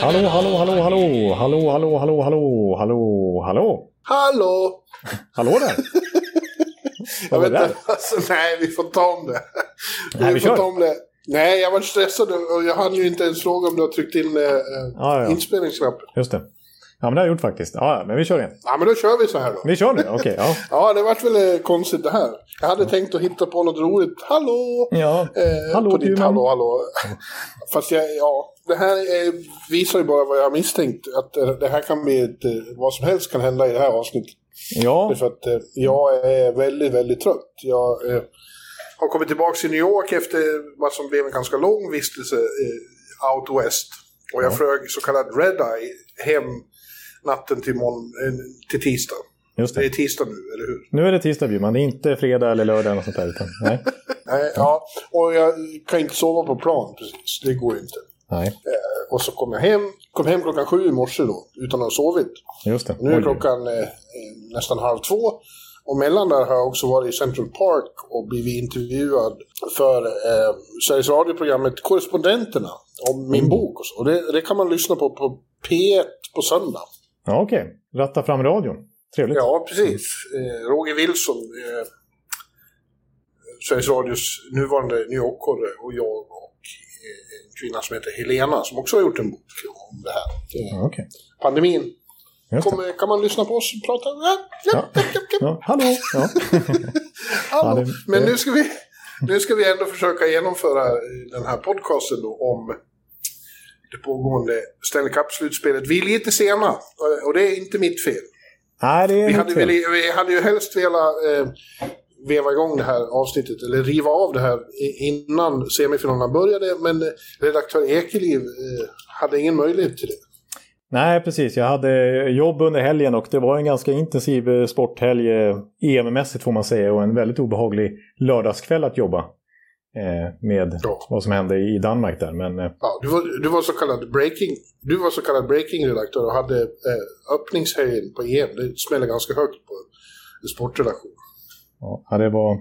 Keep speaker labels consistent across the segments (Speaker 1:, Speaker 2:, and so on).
Speaker 1: Hallå, hallå, hallå, hallå, hallå, hallå, hallå, hallå, hallå, hallå.
Speaker 2: Hallå!
Speaker 1: Hallå där!
Speaker 2: Jag vet inte, alltså, nej vi får ta om det.
Speaker 1: Nej, vi
Speaker 2: får
Speaker 1: kör.
Speaker 2: ta om det. Nej, jag var stressad och jag hann ju inte ens fråga om du har tryckt in eh,
Speaker 1: Ja, ja.
Speaker 2: inspelningsknappen.
Speaker 1: Just det. Ja, men det har jag gjort faktiskt. Ja, ja, men vi kör igen.
Speaker 2: Ja, men då kör vi så här då.
Speaker 1: Vi kör nu, okej. ja.
Speaker 2: Ja, det vart väl eh, konstigt det här. Jag hade tänkt att hitta på något roligt. Hallå!
Speaker 1: Ja,
Speaker 2: Eh,
Speaker 1: hallå
Speaker 2: på ditt hallå, hallå. Fast jag, ja, det här eh, visar ju bara vad jag har misstänkt. Att eh, det här kan bli ett, vad som helst kan hända i det här avsnittet.
Speaker 1: Ja,
Speaker 2: För att eh, jag är väldigt, väldigt trött. Jag eh, har kommit tillbaka till New York efter vad som blev en ganska lång vistelse eh, out west. Och jag flög så kallad red-eye hem natten till, eh, till tisdag.
Speaker 1: just
Speaker 2: Det är
Speaker 1: det.
Speaker 2: tisdag nu, eller hur?
Speaker 1: Nu är det tisdag Bjurman, det är inte fredag eller lördag eller något sånt där. Utan, nej,
Speaker 2: Nej, ja. Och jag kan inte sova på plan precis. Det går inte.
Speaker 1: nej,
Speaker 2: Och så kom jag hem, kom hem klockan sju i morse då, utan att ha sovit.
Speaker 1: just det.
Speaker 2: Nu är klockan eh, eh, nästan halv två. Och mellan där har jag också varit i Central Park och blivit intervjuad för eh, Sveriges Radio-programmet Korrespondenterna om min bok och så. Och det, det kan man lyssna på på P1 på söndag.
Speaker 1: Ja, okej. Ratta fram radion. Trevligt.
Speaker 2: Ja, precis. Eh, Roger Wilson, eh, Sveriges Radios nuvarande New York-korre och jag och eh, en kvinna som heter Helena som också har gjort en bok om det här. Eh,
Speaker 1: Ja, okej.
Speaker 2: Pandemin. Kommer, kan man lyssna på oss och prata? Ja, ja, ja, ja, ja.
Speaker 1: Hallå! Ja.
Speaker 2: Hallå. Men nu ska, vi, nu ska vi ändå försöka genomföra den här podcasten om det pågående Stanley Cup-slutspelet. Vi är lite sena och- och det är inte mitt fel.
Speaker 1: Nej, det är
Speaker 2: Vi hade,
Speaker 1: fel.
Speaker 2: väl, vi hade ju helst velat eh, veva igång det här avsnittet, eller riva av det här innan semifinalerna började, men eh, redaktör Ekeliv eh, hade ingen möjlighet till det.
Speaker 1: Nej, precis. Jag hade jobb under helgen och det var en ganska intensiv eh, sporthelg eh, EM-mässigt får man säga och en väldigt obehaglig lördagskväll att jobba eh, med
Speaker 2: Ja.
Speaker 1: vad som hände i Danmark där. Men eh,
Speaker 2: Ja, du, var, du var så kallad breaking, du var så kallad breaking-redaktör och hade eh, öppningshöjden på EM. Det smäller ganska högt på sportredaktion.
Speaker 1: ja, det, var,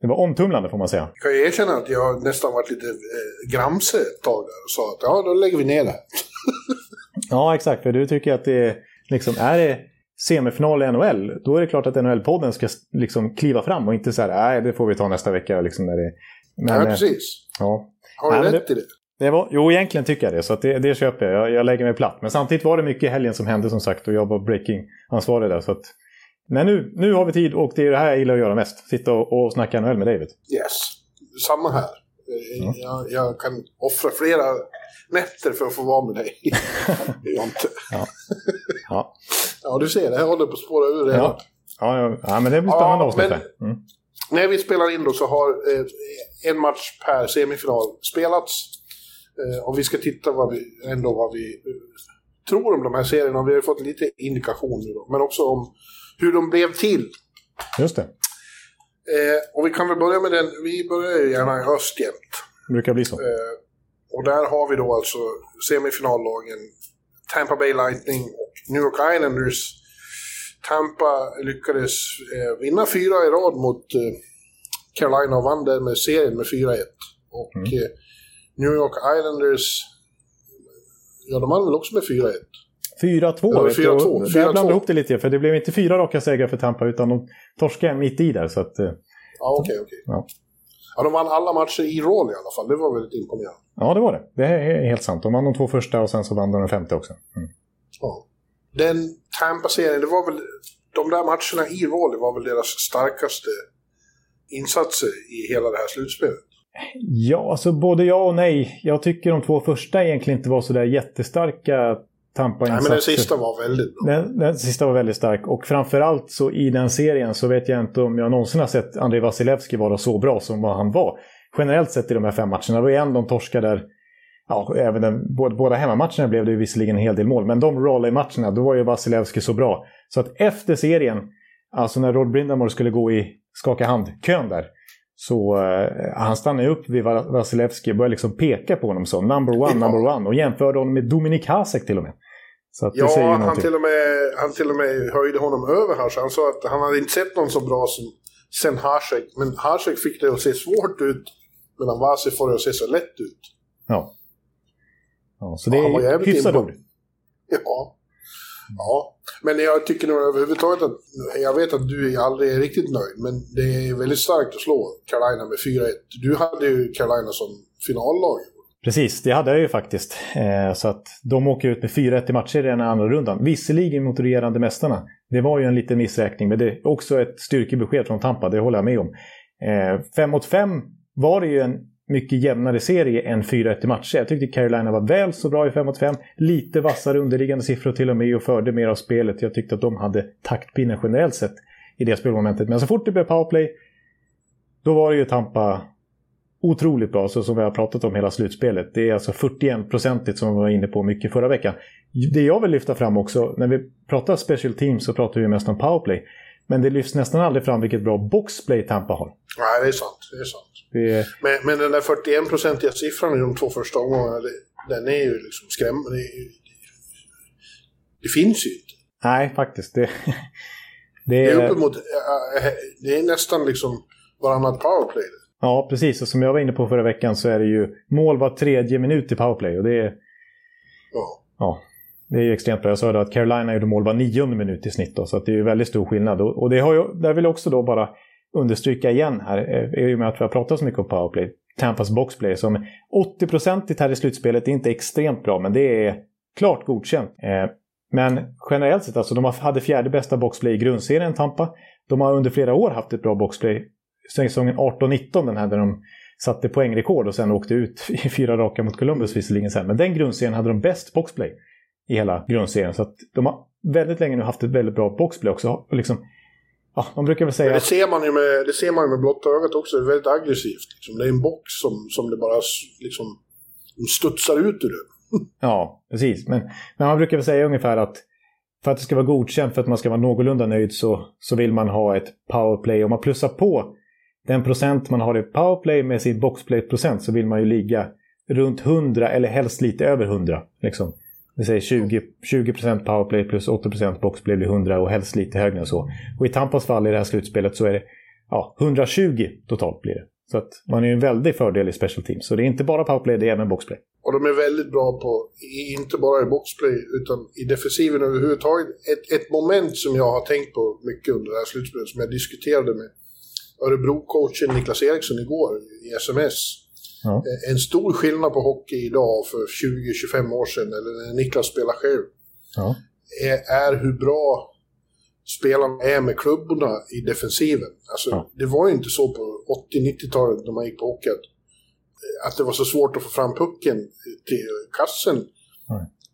Speaker 1: det var omtumlande får man säga.
Speaker 2: Jag kan erkänna att jag nästan varit lite eh, gramse ett tag där och sa att ja, då lägger vi ner det.
Speaker 1: Ja, exakt. För du tycker att det är, liksom, är det semifinal i NHL, då är det klart att NHL-podden ska liksom kliva fram och inte så här, nej, det får vi ta nästa vecka. Liksom, när det, men,
Speaker 2: ja,
Speaker 1: eh,
Speaker 2: precis.
Speaker 1: ja.
Speaker 2: Har du rätt i det?
Speaker 1: Det var, jo, egentligen tycker jag det, så det, det köper jag. jag. Jag lägger mig platt. Men samtidigt var det mycket i helgen som hände som sagt och jag var breaking-ansvarig där. Så att, men nu, nu har vi tid och det är det här jag gillar att göra mest. Sitta och, och snacka NHL med David.
Speaker 2: Yes. Samma här. Eh,
Speaker 1: Ja.
Speaker 2: Jag, jag kan offra flera nätter för att få vara med dig. det inte.
Speaker 1: Ja,
Speaker 2: Ja, du ser, det här håller på att spåra ur redan.
Speaker 1: ja. ja, ja, ja men det blir spännande
Speaker 2: Ja,
Speaker 1: avsnitt
Speaker 2: men-.
Speaker 1: Mm.
Speaker 2: När vi spelar in då så har eh, en match per semifinal spelats. Eh, och vi ska titta vad vi, ändå vad vi eh, tror om de här serierna. Vi har fått lite indikation nu då, men också om hur de blev till.
Speaker 1: Just det.
Speaker 2: Eh, och vi kan väl börja med den, vi börjar ju gärna i öst jämt.
Speaker 1: Det brukar bli så.
Speaker 2: Eh, och där har vi då alltså semifinallagen Tampa Bay Lightning och New York Islanders. Tampa lyckades eh, vinna fyra i rad mot eh, Carolina och vann därmed serien med 4-1. Och
Speaker 1: Mm.
Speaker 2: eh, New York Islanders, ja de vann väl också med 4-1.
Speaker 1: 4-2.
Speaker 2: Ja,
Speaker 1: vet du,
Speaker 2: 4-2,
Speaker 1: och
Speaker 2: 4-2.
Speaker 1: Där blandar ihop det lite, för det blev inte fyra raka segrar för Tampa, utan de torskade mitt i där. Så att, eh,
Speaker 2: Ja, okej, okej.
Speaker 1: Ja.
Speaker 2: Ja, de vann alla matcher i roll i alla fall. Det var väldigt imponerande.
Speaker 1: ja, det var det. Det är helt sant. De vann de två första och sen så vann de den femte också. Mm.
Speaker 2: Ja. Den Tampa-serien, det var väl... De där matcherna i roll var väl deras starkaste insatser i hela det här slutspelet.
Speaker 1: Ja, alltså både ja och nej. Jag tycker de två första egentligen inte var så där jättestarka Tampa-insatser.
Speaker 2: Nej, men den sista var väldigt bra.
Speaker 1: Den, den sista var väldigt stark och framförallt så i den serien så vet jag inte om jag någonsin har sett Andrei Vasilevski vara så bra som vad han var. Generellt sett i de här fem matcherna. Det var en de torskade där Ja, även den, båda, båda hemmamatcherna blev det visserligen en hel del mål, men de Raleigh-matcherna, då var ju Vasilevski så bra. Så att efter serien, alltså när Rod Brindamore skulle gå i skaka hand-kön där, så uh, han stannade upp vid Vasilevski och började liksom peka på honom så. Number one, number one. Och jämförde honom med Dominik Hasek till och med.
Speaker 2: ja, han till, och med, han till och med höjde honom över Hasek. Han sa att han hade inte sett någon så bra som sen Hasek. Men Hasek fick det att se svårt ut. Medan Vasi får det att se så lätt ut.
Speaker 1: Ja. Ja så det är hyfsat ord.
Speaker 2: Ja. Ja, men jag tycker nog överhuvudtaget att, jag vet att du aldrig är riktigt nöjd, men det är väldigt starkt att slå Carolina med 4-1. Du hade ju Carolina som finallag.
Speaker 1: Precis, det hade jag ju faktiskt. Eh, så att de åker ut med 4-1 i matcher i den andra rundan. Visserligen mot regerande mästarna. Det var ju en liten missräkning, men det är också ett styrkebesked från Tampa, det håller jag med om. 5 eh, mot 5 var det ju en mycket jämnare serie än 4-1 i matcher. Jag tyckte Carolina var väl så bra i 5 mot 5. Lite vassare underliggande siffror till och med och förde mer av spelet. Jag tyckte att de hade taktpinnen generellt sett i det spelmomentet. Men så fort det blev powerplay, då var det ju Tampa otroligt bra, så som vi har pratat om hela slutspelet. Det är alltså 41-procentigt som vi var inne på mycket förra veckan. Det jag vill lyfta fram också, när vi pratar special teams så pratar vi mest om powerplay. Men det lyfts nästan aldrig fram vilket bra boxplay Tampa har.
Speaker 2: Nej, det är sant. Det är sant. Det... Men, men den där 41-procentiga siffran i de två första omgångarna, den är ju liksom skrämmande. Det, det, finns ju inte.
Speaker 1: Nej, faktiskt. Det,
Speaker 2: det, är... det är uppemot... Det är nästan liksom varannat powerplay.
Speaker 1: Ja, precis. Och som jag var inne på förra veckan så är det ju mål var tredje minut i powerplay. Och det är...
Speaker 2: Ja.
Speaker 1: ja. Det är ju extremt bra. Jag sa att Carolina gjorde mål var nionde minut i snitt. Då, så det är ju väldigt stor skillnad. Och det har jag, där vill jag också då bara understryka igen här, eh, i och med att vi har pratat så mycket om powerplay. Tampas boxplay som 80-procentigt här i slutspelet är inte extremt bra, men det är klart godkänt. Eh, men generellt sett, alltså de hade fjärde bästa boxplay i grundserien, Tampa. De har under flera år haft ett bra boxplay. Säsongen 18-19, den här där de satte poängrekord och sen åkte ut i fyra raka mot Columbus visserligen sen. Men den grundserien hade de bäst boxplay i hela grundserien. Så att de har väldigt länge nu haft ett väldigt bra boxplay också. Liksom, ja, man brukar väl säga...
Speaker 2: Men det ser man ju med, det ser man med blotta ögat också, det är väldigt aggressivt. Liksom. Det är en box som, som det bara liksom, studsar ut ur det.
Speaker 1: ja, precis. Men, men man brukar väl säga ungefär att för att det ska vara godkänt, för att man ska vara någorlunda nöjd, så, så vill man ha ett powerplay. Om man plussar på den procent man har i powerplay med sin boxplay-procent så vill man ju ligga runt 100 eller helst lite över 100. Liksom. Vi säger 20, 20% powerplay plus 80% boxplay blir 100 och helst lite högre än så. Och i Tampas fall i det här slutspelet så är det ja, 120 totalt blir det. Så att man är ju en väldig fördel i special teams. Så det är inte bara powerplay, det är även boxplay.
Speaker 2: Och de är väldigt bra på, inte bara i boxplay, utan i defensiven överhuvudtaget. Ett, ett moment som jag har tänkt på mycket under det här slutspelet, som jag diskuterade med Örebro-coachen Niklas Eriksson igår i sms. Ja. Eh, en stor skillnad på hockey idag för 20-25 år sedan, eller när Niklas spelar själv,
Speaker 1: ja.
Speaker 2: är, är, hur bra spelarna är med klubborna i defensiven. Alltså, ja. Det var ju inte så på 80-90-talet när man gick på hockey att, att det var så svårt att få fram pucken till kassen.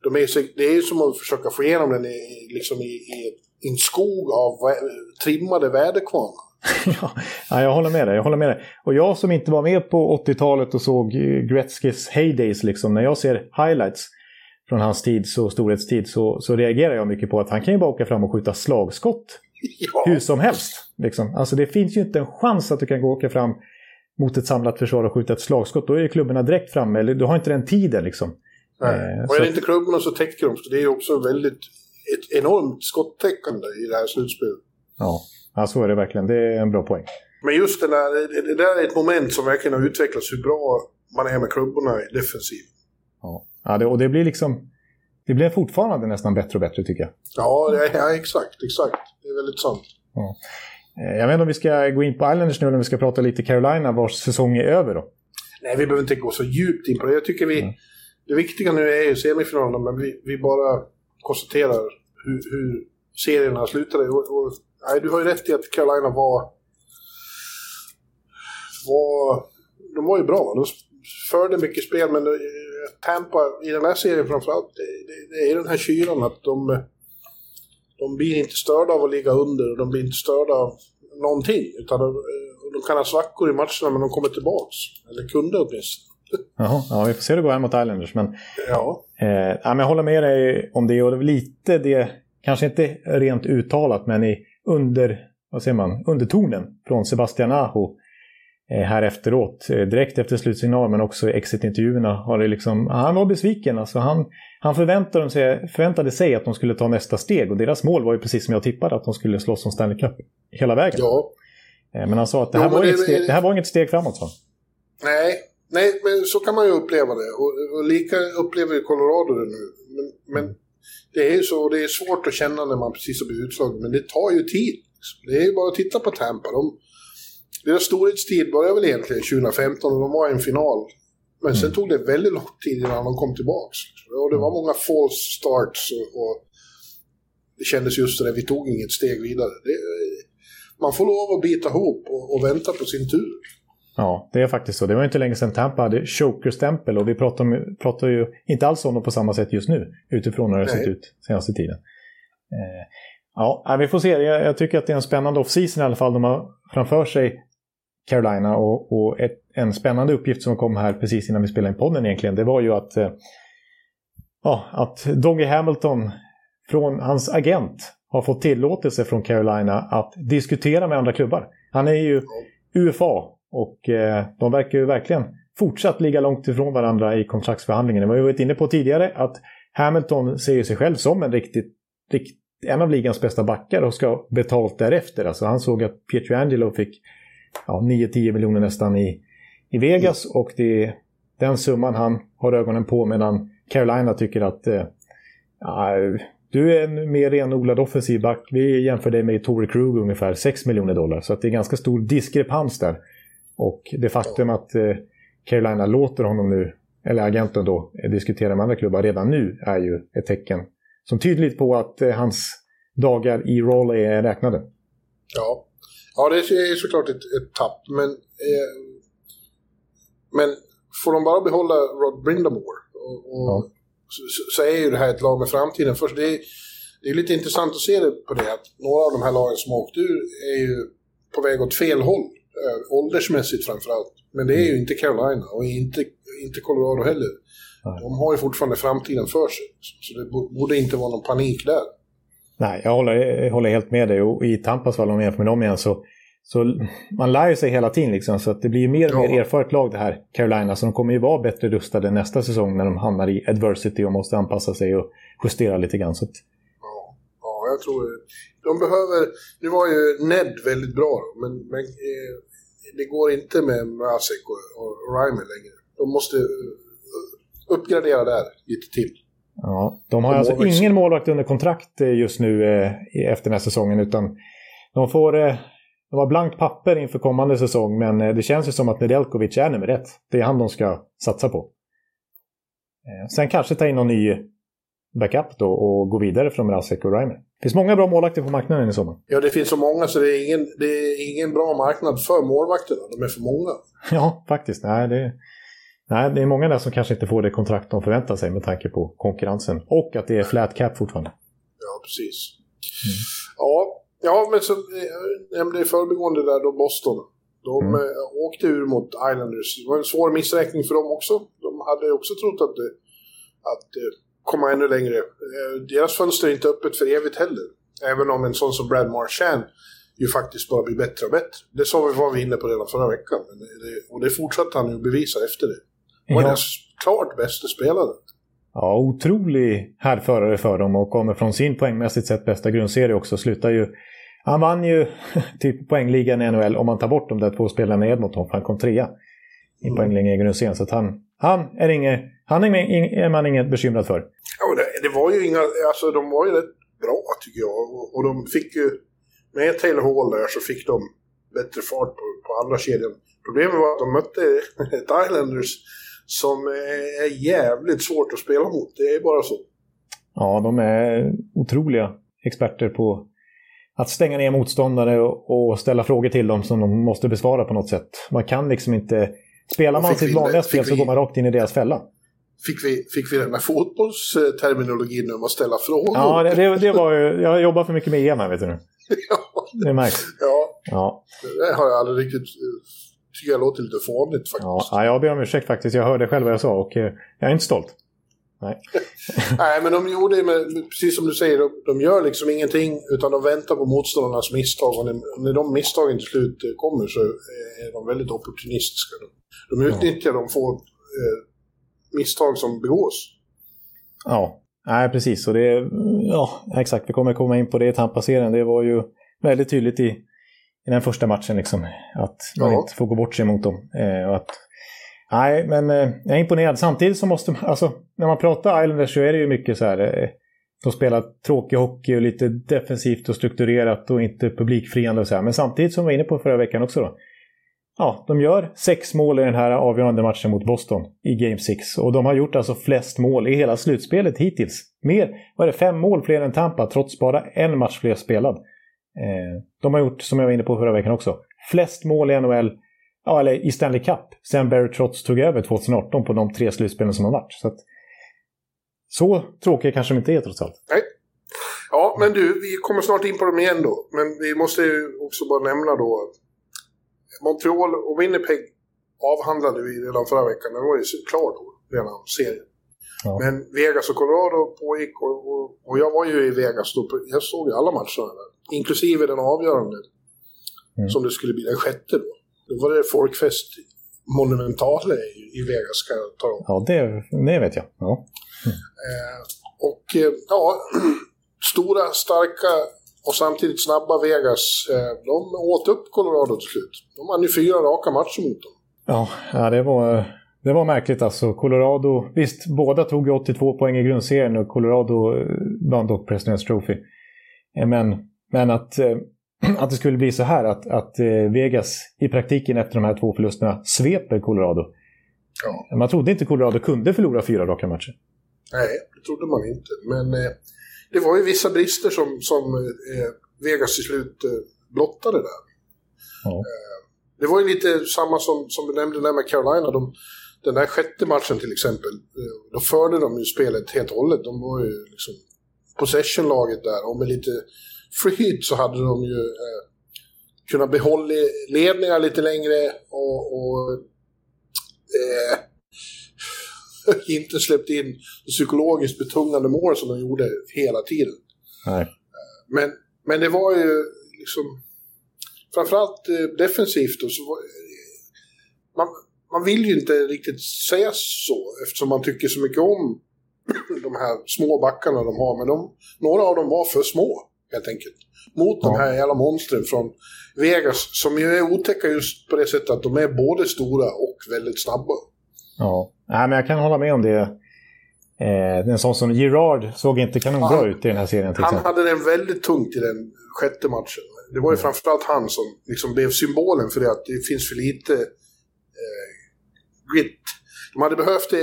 Speaker 2: De är, det är ju som att försöka få igenom den i, liksom i, i en skog av trimmade väderkvarnar.
Speaker 1: ja, jag håller med dig. Jag håller med dig. Och jag som inte var med på 80-talet och såg Gretzkys heydays, liksom, när jag ser highlights från hans tid, så storhetstid, så, så reagerar jag mycket på att han kan ju bara åka fram och skjuta slagskott ja. hur som helst. Liksom. Alltså det finns ju inte en chans att du kan gå och åka fram mot ett samlat försvar och skjuta ett slagskott. Då är klubborna direkt framme, eller du har inte den tiden liksom.
Speaker 2: Nej. Eh, och är det inte klubborna så täcker de, så det är också väldigt ett enormt skottäckande i det här slutspelet.
Speaker 1: Ja. Ja, så är det verkligen. Det är en bra poäng.
Speaker 2: Men just det där, det där är ett moment som verkligen har utvecklats, hur bra man är med klubborna i defensiv.
Speaker 1: Ja, ja det, och det blir liksom... Det blir fortfarande nästan bättre och bättre tycker jag.
Speaker 2: Ja, ja exakt, exakt. Det är väldigt sant.
Speaker 1: Ja. Eh, jag vet inte om vi ska gå in på Islanders nu eller om vi ska prata lite Carolina vars säsong är över då.
Speaker 2: Nej, vi behöver inte gå så djupt in på det. Jag tycker vi... Mm. Det viktiga nu är ju semifinalerna, men vi, vi bara konstaterar hur, hur serierna slutade. Och, och nej, du har ju rätt i att Carolina var... var de var ju bra. De förde mycket spel, men Tampa i den här serien framförallt, det, det, är den här kylan att de... De blir inte störda av att ligga under och de blir inte störda av någonting. Utan de, de kan ha svackor i matcherna, men de kommer tillbaks. Eller kunde åtminstone.
Speaker 1: Jaha, ja, vi får se hur det går här mot Islanders. Men,
Speaker 2: Ja.
Speaker 1: eh, ja, men jag håller med dig om det. Och det är lite det, kanske inte rent uttalat, men i under, vad säger man, undertonen från Sebastian Aho eh, här efteråt. Eh, direkt efter slutsignal, men också i exit-intervjuerna har det liksom, han var besviken. Alltså han, han förväntade sig, förväntade sig att de skulle ta nästa steg och deras mål var ju precis som jag tippade, att de skulle slåss om Stanley Cup hela vägen.
Speaker 2: ja.
Speaker 1: Eh, Men han sa att det här,
Speaker 2: men
Speaker 1: var,
Speaker 2: det-
Speaker 1: inget steg, det här var inget steg framåt. han.
Speaker 2: Nej, nej, men så kan man ju uppleva det. Och, och lika upplever ju Colorado det nu. Men, men det är så, det är svårt att känna när man precis har blivit utslagen, men det tar ju tid. Det är ju bara att titta på Tampa. De, deras storhetstid började väl egentligen 2015 och de var i en final. Men sen tog det väldigt lång tid innan de kom tillbaka. Och det var många false starts och, och det kändes just det där, vi tog inget steg vidare. Det, man får lov att bita ihop och, och vänta på sin tur.
Speaker 1: Ja, det är faktiskt så. Det var inte länge sedan Tampa hade choker-stämpel och vi pratar, om, pratar ju inte alls om det på samma sätt just nu utifrån hur det har sett ut senaste tiden. Eh, ja, vi får se. Jag, jag tycker att det är en spännande off-season i alla fall. De har framför sig Carolina och, och ett, en spännande uppgift som kom här precis innan vi spelade in podden egentligen. Det var ju att, eh, ja, att Doggy Hamilton från hans agent har fått tillåtelse från Carolina att diskutera med andra klubbar. Han är ju UFA och eh, de verkar ju verkligen fortsatt ligga långt ifrån varandra i kontraktsförhandlingarna. Vi har ju varit inne på tidigare att Hamilton ser ju sig själv som en riktigt, rikt, en av ligans bästa backar och ska ha betalt därefter. Alltså han såg att Pietrangelo fick ja, 9-10 miljoner nästan i, i Vegas och det är den summan han har ögonen på medan Carolina tycker att eh, du är en mer renodlad offensiv back. Vi jämför dig med Tore Krug ungefär 6 miljoner dollar. Så att det är ganska stor diskrepans där. Och det faktum att eh, Carolina låter honom nu, eller agenten då, eh, diskutera med andra klubbar redan nu är ju ett tecken som tydligt på att eh, hans dagar i Raleigh är räknade.
Speaker 2: Ja, ja det är såklart ett, ett tapp, men, eh, men får de bara behålla Rod Brindamore och, och
Speaker 1: Ja.
Speaker 2: så, så- så är ju det här ett lag med framtiden. Först, det, är, det är lite intressant att se det på det att några av de här lagen som har åkt ur är ju på väg åt fel håll, eh, åldersmässigt framförallt. Men det är ju inte Carolina och inte, inte Colorado heller.
Speaker 1: Nej.
Speaker 2: De har ju fortfarande framtiden för sig. Så det bo- borde inte vara någon panik där.
Speaker 1: Nej, jag håller, jag håller helt med dig. Och i Tampas fall, om jag jämför med dem igen, så, så man lär ju sig hela tiden. Liksom, så att det blir ju mer och mer
Speaker 2: Ja.
Speaker 1: erfaret lag det här, Carolina. Så de kommer ju vara bättre rustade nästa säsong när de hamnar i adversity och måste anpassa sig och justera lite grann. Så att,
Speaker 2: jag tror. De behöver... Nu var ju Ned väldigt bra, då, men, men eh, det går inte med Mrazek och, och Reimer längre. De måste eh, uppgradera där lite till.
Speaker 1: ja, de har alltså ingen målvakt under kontrakt eh, just nu eh, efter den här säsongen. Utan de får... Eh, de har blankt papper inför kommande säsong, men det känns ju som att Nedeljkovic är nummer ett. Det är han de ska satsa på. Sen kanske ta in någon ny backup då och gå vidare från Mrazek och Reimer. Det finns många bra målvakter på marknaden i sommar.
Speaker 2: Ja, det finns så många så det är ingen, det är ingen bra marknad för målvakterna. De är för många.
Speaker 1: Ja, faktiskt. Nej, det, nej, det är många där som kanske inte får det kontrakt de förväntar sig med tanke på konkurrensen. Och att det är flat cap fortfarande.
Speaker 2: Ja, precis. Ja, ja, men så eh, nämnde i förbigående där då Boston. De
Speaker 1: Mm.
Speaker 2: eh, åkte ur mot Islanders. Det var en svår missräkning för dem också. De hade också trott att, att eh, komma ännu längre. Eh, deras fönster är inte öppet för evigt heller. Även om en sån som Brad Marchand ju faktiskt bara blir bättre och bättre. Det sa vi, var vi inne på redan förra veckan. Och det fortsatte han ju bevisa efter det. Och
Speaker 1: Ja.
Speaker 2: deras klart bästa spelare.
Speaker 1: Ja, otrolig härförare för dem och kommer från sin poängmässigt sett bästa grundserie också. Slutar ju... Han vann ju typ poängligan i NHL om man tar bort de där två spelarna Edmonton, för han kom trea i
Speaker 2: Mm.
Speaker 1: poängligan i grundserien. Så att han, han är inget, han är, är man inget bekymrad för.
Speaker 2: Ja, det, det var ju inga, alltså de var ju rätt bra tycker jag. Och, och de fick ju, med Taylor Hall där så fick de bättre fart på, på andra kedjan. Problemet var att de mötte ett Islanders som är jävligt svårt att spela mot. Det är bara så.
Speaker 1: Ja, de är otroliga experter på att stänga ner motståndare och, och ställa frågor till dem som de måste besvara på något sätt. Man kan liksom inte... Spelar man sitt vanliga
Speaker 2: fick
Speaker 1: spel så
Speaker 2: vi-
Speaker 1: går man rakt in i deras fälla.
Speaker 2: Fick vi, fick vi den här fotbollsterminologin om att ställa frågor?
Speaker 1: Ja, det, det, det var ju... Jag jobbar för mycket med EM här, vet du nu.
Speaker 2: ja,
Speaker 1: Det märks.
Speaker 2: ja,
Speaker 1: Ja,
Speaker 2: det har jag aldrig riktigt eh, tycker jag låter lite fånigt faktiskt.
Speaker 1: Ja, jag ber om ursäkt faktiskt. Jag hörde själv vad jag sa och eh, jag är inte stolt. Nej.
Speaker 2: Nej, men de gjorde med, precis som du säger, de, de gör liksom ingenting utan de väntar på motståndarnas misstag och när, när de misstagen till slut kommer så är de väldigt opportunistiska. De, de utnyttjar ja. de få eh, misstag som begås.
Speaker 1: Ja, nej precis. Och det, ja, exakt, vi kommer komma in på det i Tampa-serien. Det var ju väldigt tydligt i, i den första matchen liksom, att man ja. inte får gå bort sig mot dem. Eh, och att Nej, men eh, jag är imponerad. Samtidigt så måste man, alltså när man pratar Islanders så är det ju mycket så här. Eh, de spelar tråkig hockey och lite defensivt och strukturerat och inte publikfriande och så här. Men samtidigt som vi var inne på förra veckan också då. Ja, de gör sex mål i den här avgörande matchen mot Boston i Game 6. Och de har gjort alltså flest mål i hela slutspelet hittills. Mer, vad är det, fem mål fler än Tampa trots bara en match fler spelad. Eh, de har gjort, som jag var inne på förra veckan också, flest mål i NHL ja, eller i Stanley Cup, sen Barry Trotz tog över 2018 på de tre slutspelen som har varit. Så, att, så tråkiga kanske de inte är trots allt.
Speaker 2: Nej. Ja, men du, vi kommer snart in på dem igen då. Men vi måste ju också bara nämna då Montreal och Winnipeg avhandlade vi redan förra veckan. Den var ju klar då, redan serien. Ja. Men Vegas och Colorado pågick och, och, och, jag var ju i Vegas då. Jag såg ju alla matcherna där. Inklusive den avgörande. Mm. Som det skulle bli den sjätte då. Då var det folkfest monumentale i Vegas ska jag tala om.
Speaker 1: Ja, det, det vet jag. Ja.
Speaker 2: Mm. Eh, och eh, ja, stora, starka och samtidigt snabba Vegas, eh, de åt upp Colorado till slut. De hade ju fyra raka matcher mot dem.
Speaker 1: Ja, ja det var... Det var märkligt alltså. Colorado, visst båda tog 82 poäng i grundserien och Colorado eh, vann dock President's Trophy. Eh, men, men att att det skulle bli så här att, att eh, Vegas i praktiken efter de här två förlusterna sveper Colorado. Ja. Man trodde inte Colorado kunde förlora fyra raka matcher.
Speaker 2: Nej, det trodde man inte. Men eh, det var ju vissa brister som, som eh, Vegas till slut eh, blottade där. Ja. Eh, det var ju lite samma som, som du nämnde där med Carolina. De, den där sjätte matchen till exempel, eh, då förde de ju spelet helt och hållet. De var ju liksom possession-laget där och med lite Freed så hade de ju eh, kunnat behålla ledningar lite längre och, och eh, inte släppt in psykologiskt betungande mål som de gjorde hela tiden.
Speaker 1: Nej.
Speaker 2: Men, men det var ju liksom framförallt eh, defensivt då, så var, man, man vill ju inte riktigt säga så eftersom man tycker så mycket om de här små backarna de har. Men de, några av dem var för små helt enkelt. Mot ja. de här jävla monstren från Vegas som ju är otäcka just på det sättet att de är både stora och väldigt snabba.
Speaker 1: Ja, Nej, men jag kan hålla med om det. Eh, en sån som Gerard såg inte kanonbra ut i den här serien.
Speaker 2: han exempel. hade den väldigt tungt i den sjätte matchen. Det var ju mm. framförallt han som liksom blev symbolen för det att det finns för lite eh, grit. De hade behövt eh,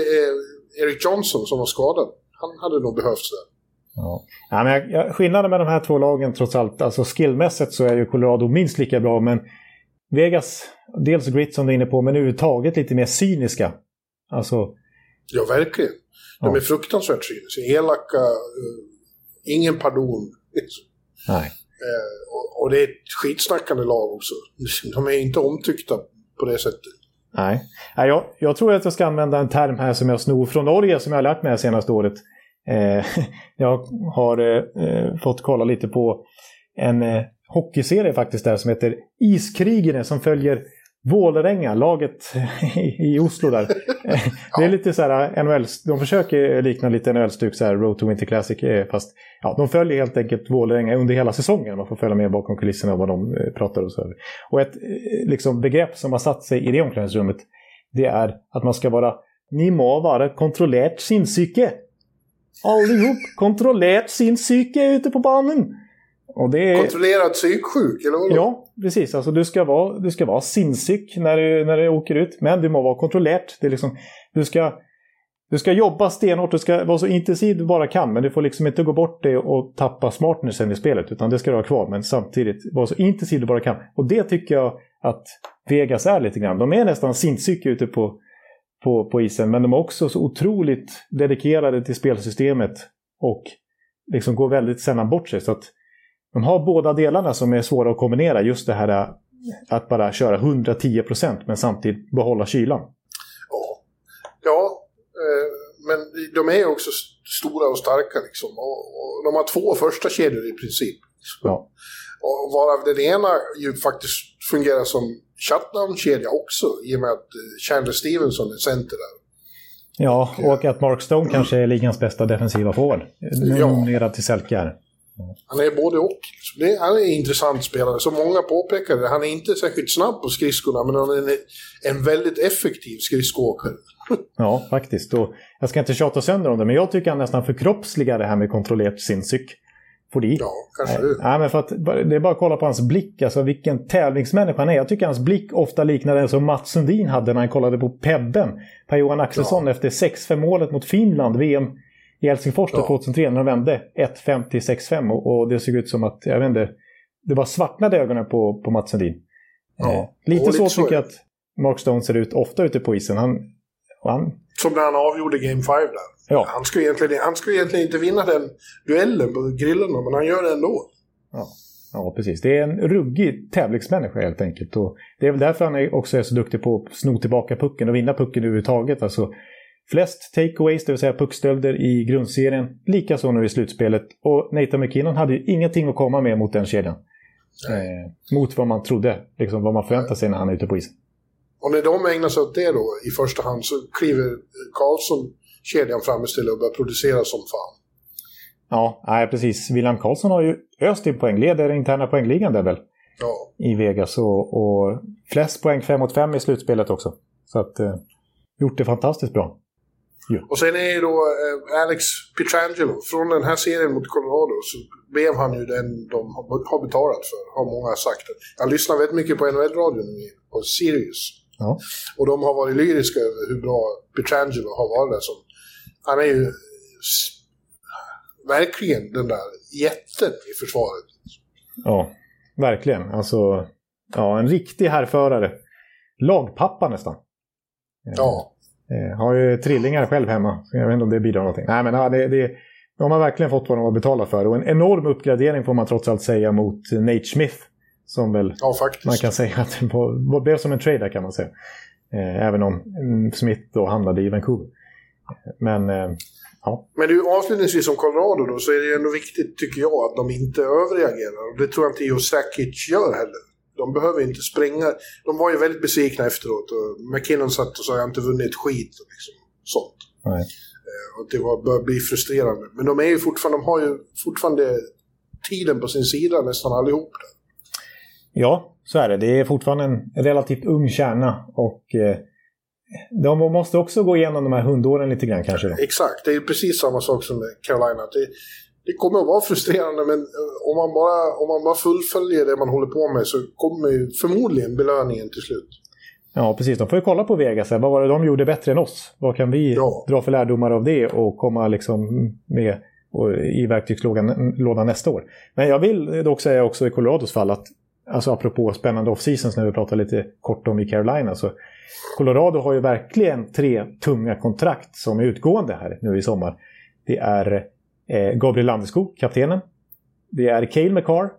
Speaker 2: Eric Johnson som var skadad. Han hade nog behövts där.
Speaker 1: Ja. Ja, men jag, skillnaden med de här två lagen trots allt, alltså skillmässigt så är ju Colorado minst lika bra, men Vegas, dels grit som du är inne på, men överhuvudtaget lite mer cyniska. Alltså...
Speaker 2: Ja, verkligen. De ja. är fruktansvärt cyniska, elaka, uh, ingen pardon.
Speaker 1: Nej.
Speaker 2: Uh, och, och, det är ett skitsnackande lag också. De är inte omtyckta på det sättet.
Speaker 1: Nej, jag, jag tror att jag ska använda en term här som jag snor från Norge som jag har lärt mig det senaste året. Eh, jag har eh, fått kolla lite på en eh, hockeyserie faktiskt där som heter Iskrigarna som följer Vålerenga, laget i Oslo där. Det är lite så här NHL, de försöker likna lite NHL-stuk så här Road to Winter Classic fast ja, de följer helt enkelt Vålerenga under hela säsongen. Man får följa med bakom kulisserna vad de pratar och så. Och ett liksom, begrepp som har satt sig i det omklädningsrummet det är att man ska vara ni må vara kontrollerat sinnssyke allihop kontrollerat sin psyke ute på banan.
Speaker 2: Är... Kontrollerad psyksjuk, eller vad?
Speaker 1: Ja, precis. Alltså, du ska vara, du ska vara sinnssyk när du, när du åker ut. Men du må vara kontrollerat. Det är liksom, du, ska, du ska jobba stenhårt. Du ska vara så intensiv du bara kan. Men du får liksom inte gå bort det och tappa smartnessen i spelet. Utan det ska du ha kvar. Men samtidigt vara så intensiv du bara kan. Och det tycker jag att Vegas är lite grann. De är nästan sinnssyka ute på på, på isen. Men de är också så otroligt dedikerade till spelsystemet och liksom går väldigt sällan bort sig. Så att de har båda delarna som är svåra att kombinera. Just det här att bara köra 110% men samtidigt behålla kylan.
Speaker 2: Ja, ja eh, men de är också stora och starka liksom. Och, och de har två första kedjor i princip.
Speaker 1: Ja.
Speaker 2: Och varav den ena ju faktiskt fungerar som shutdown-kedja också i och med att eh, Chandler Stevenson är center där.
Speaker 1: Ja, och att Mark Stone kanske är ligans bästa defensiva forward. Nominerad till Selke här.
Speaker 2: Han är både och. Det är, han är en intressant spelare. Som många påpekade, han är inte särskilt snabb på skridskorna, men han är en, en väldigt effektiv skridskoåkare.
Speaker 1: ja, faktiskt. Och jag ska inte tjata sönder om det, men jag tycker han nästan förkroppsligar det här med kontrollerat sincyk.
Speaker 2: Fodi. Ja, kanske det.
Speaker 1: Nej, men för att, det är bara att kolla på hans blick, alltså vilken tävlingsmänniska han är. Jag tycker hans blick ofta liknar den som Mats Sundin hade när han kollade på Pebben. Per-Johan Axelsson ja. efter 6-5 målet mot Finland, VM i Helsingfors ja. 2003 när de vände 1-5 till 6-5 och, och, det såg ut som att, jag vet inte, det var svartnade ögonen på, på Mats Sundin. Ja. Eh, lite, lite så, så tycker jag att Mark Stone ser ut ofta ute på isen. Han, han...
Speaker 2: Som när han avgjorde Game 5 där. Ja. Han, ska egentligen, han ska egentligen inte vinna den duellen på grillorna, men han gör det ändå.
Speaker 1: Ja. ja, precis. Det är en ruggig tävlingsmänniska helt enkelt. Och det är väl därför han också är så duktig på att sno tillbaka pucken och vinna pucken överhuvudtaget. Alltså, flest takeaways, det vill säga puckstölder i grundserien. Likaså nu i slutspelet. Och Nathan McKinnon hade ju ingenting att komma med mot den kedjan. Eh, mot vad man trodde, liksom vad man förväntade sig när han är ute på isen.
Speaker 2: Och när de ägnar sig åt det då i första hand så kliver Karlsson kedjan fram istället och börjar producera som fan.
Speaker 1: Ja, nej, precis. William Karlsson har ju öst in poäng, leder interna poängligan där väl?
Speaker 2: Ja.
Speaker 1: I Vegas och, och flest poäng 5 mot 5 i slutspelet också. Så att, eh, gjort det fantastiskt bra.
Speaker 2: Ja. Och sen är ju då eh, Alex Pietrangelo, från den här serien mot Colorado så blev han ju den de har betalat för, har många sagt. Jag lyssnar väldigt mycket på NHL-radion nu, på Sirius.
Speaker 1: Ja.
Speaker 2: Och de har varit lyriska över hur bra Pietrangelo har varit där som han är ju verkligen den där jätten i försvaret.
Speaker 1: Ja, verkligen. Alltså, ja, en riktig härförare. Lagpappa nästan.
Speaker 2: Ja.
Speaker 1: Jag har ju trillingar själv hemma, så jag vet inte om det bidrar någonting. Nej, men ja, det, det, de har verkligen fått vad de har betalat för. Och en enorm uppgradering får man trots allt säga mot Nate Smith. Som väl
Speaker 2: ja,
Speaker 1: man kan säga att det blev som en trader kan man säga. Eh, även om Smith då hamnade i Vancouver. Men, eh, ja.
Speaker 2: Men du, avslutningsvis som Colorado då, så är det ändå viktigt, tycker jag, att de inte överreagerar. Och det tror jag inte Joe Sakic gör heller. De behöver inte springa. De var ju väldigt besvikna efteråt. Och McKinnon satt och sa jag har inte vunnit skit. Och liksom, sånt.
Speaker 1: Nej.
Speaker 2: Eh, och det var, börjar bli frustrerande. Men de, är ju fortfarande, de har ju fortfarande tiden på sin sida nästan allihop. Där.
Speaker 1: Ja, så är det. Det är fortfarande en relativt ung kärna. Och eh, de måste också gå igenom de här hundåren lite grann kanske.
Speaker 2: Exakt, det är precis samma sak som Carolina. Det, det kommer att vara frustrerande men eh, om man, bara, om man bara fullföljer det man håller på med så kommer ju förmodligen belöningen till slut.
Speaker 1: Ja, precis. De får ju kolla på Vegas. Vad var det de gjorde bättre än oss? Vad kan vi ja. dra för lärdomar av det och komma liksom med i verktygslådan nästa år? Men jag vill dock säga också i Colorados fall att alltså apropå spännande off-seasons när vi pratar lite kort om i Carolina. Så Colorado har ju verkligen tre tunga kontrakt som är utgående här nu i sommar. Det är eh, Gabriel Landeskog, kaptenen. Det är Cale McCarr.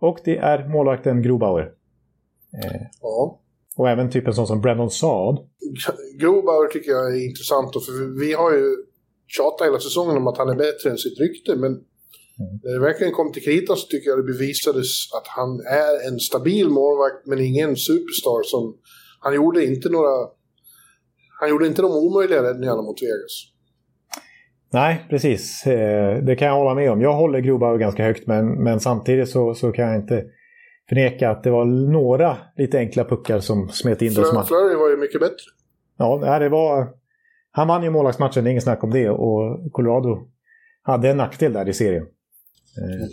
Speaker 1: Och det är målvakten Grobauer.
Speaker 2: Eh, ja.
Speaker 1: Och även typ en sån som Brennan Saad.
Speaker 2: Grobauer tycker jag är intressant. För vi har ju tjatat hela säsongen om att han är bättre än sitt rykte. Men Mm. När det verkligen kom till kritan så tycker jag det bevisades att han är en stabil målvakt men ingen superstar som... Han gjorde inte några... Han gjorde inte de omöjliga räddningarna mot Vegas.
Speaker 1: Nej, precis. Eh, det kan jag hålla med om. Jag håller Grobauer ganska högt men, men samtidigt så, så kan jag inte förneka att det var några lite enkla puckar som smet in.
Speaker 2: Flurry var ju mycket bättre.
Speaker 1: Ja, det var... Han vann ju målvaktsmatchen, det är inget snack om det. Och Colorado hade en nackdel där i serien. Eh,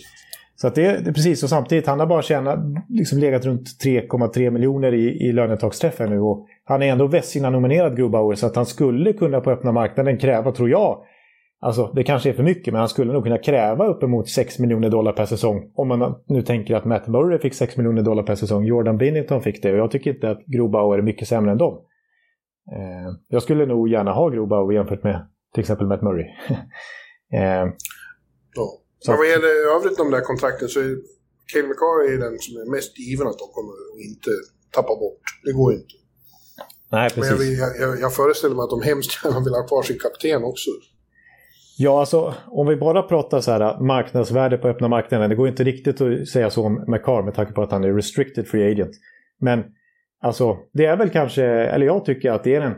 Speaker 1: så att det, det, precis, och samtidigt, han har bara tjänat, liksom legat runt 3,3 miljoner i, i lönetaksträffar nu. Och han är ändå Vessina-nominerad Grubauer, så att han skulle kunna på öppna marknaden kräva, tror jag, Alltså det kanske är för mycket, men han skulle nog kunna kräva uppemot 6 miljoner dollar per säsong. Om man nu tänker att Matt Murray fick 6 miljoner dollar per säsong, Jordan Binnington fick det. Och jag tycker inte att Grobauer är mycket sämre än dem. Eh, jag skulle nog gärna ha Grobauer jämfört med till exempel Matt Murray.
Speaker 2: eh, ja. Så. Men vad gäller övrigt de där kontrakten så är Cale McCarr den som är mest given att de kommer att inte tappa bort. Det går inte.
Speaker 1: Nej,
Speaker 2: Men jag,
Speaker 1: precis.
Speaker 2: vill- jag, jag, jag föreställer mig att de hemskt gärna vill ha kvar sin kapten också.
Speaker 1: Ja, alltså om vi bara pratar så här marknadsvärde på öppna marknaden. Det går inte riktigt att säga så om McCarr med tanke på att han är restricted free agent. Men alltså, det är väl kanske, eller jag tycker att det är den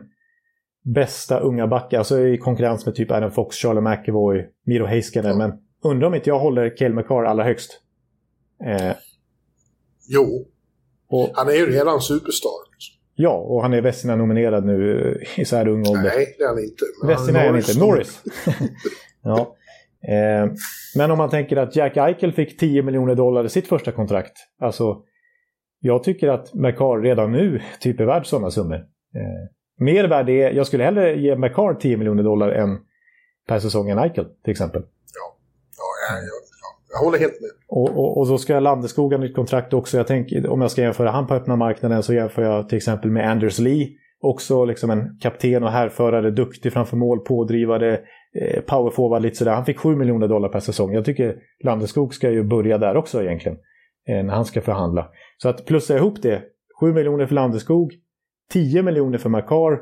Speaker 1: bästa unga backen, alltså i konkurrens med typ Adam Fox, Charlie McAvoy, Miro Heiskanen. Men undrar om inte jag håller Cale McCarr allra högst. Eh,
Speaker 2: Jo,
Speaker 1: och,
Speaker 2: han är ju redan superstar.
Speaker 1: ja, och han är Vesina-nominerad nu i så här ung ålder.
Speaker 2: Nej, det är han inte.
Speaker 1: Vesina är han inte. Norris. ja. Eh, men om man tänker att Jack Eichel fick 10 miljoner dollar i sitt första kontrakt. Alltså, jag tycker att McCarr redan nu typ är värd sådana summor. Eh, mer värd är, jag skulle hellre ge McCarr 10 miljoner dollar än per säsong än Eichel till exempel.
Speaker 2: Ja, jag, jag håller helt med.
Speaker 1: Och, och, och då ska Landeskog ha nytt kontrakt också. Jag tänker, om jag ska jämföra han på öppna marknaden så jämför jag till exempel med Anders Lee. Också liksom en kapten och härförare, duktig framför mål, pådrivare, eh, powerforward lite sådär. Han fick 7 miljoner dollar per säsong. Jag tycker Landeskog ska ju börja där också egentligen. Eh, när han ska förhandla. Så att plussa ihop det. 7 miljoner för Landeskog, 10 miljoner för Makar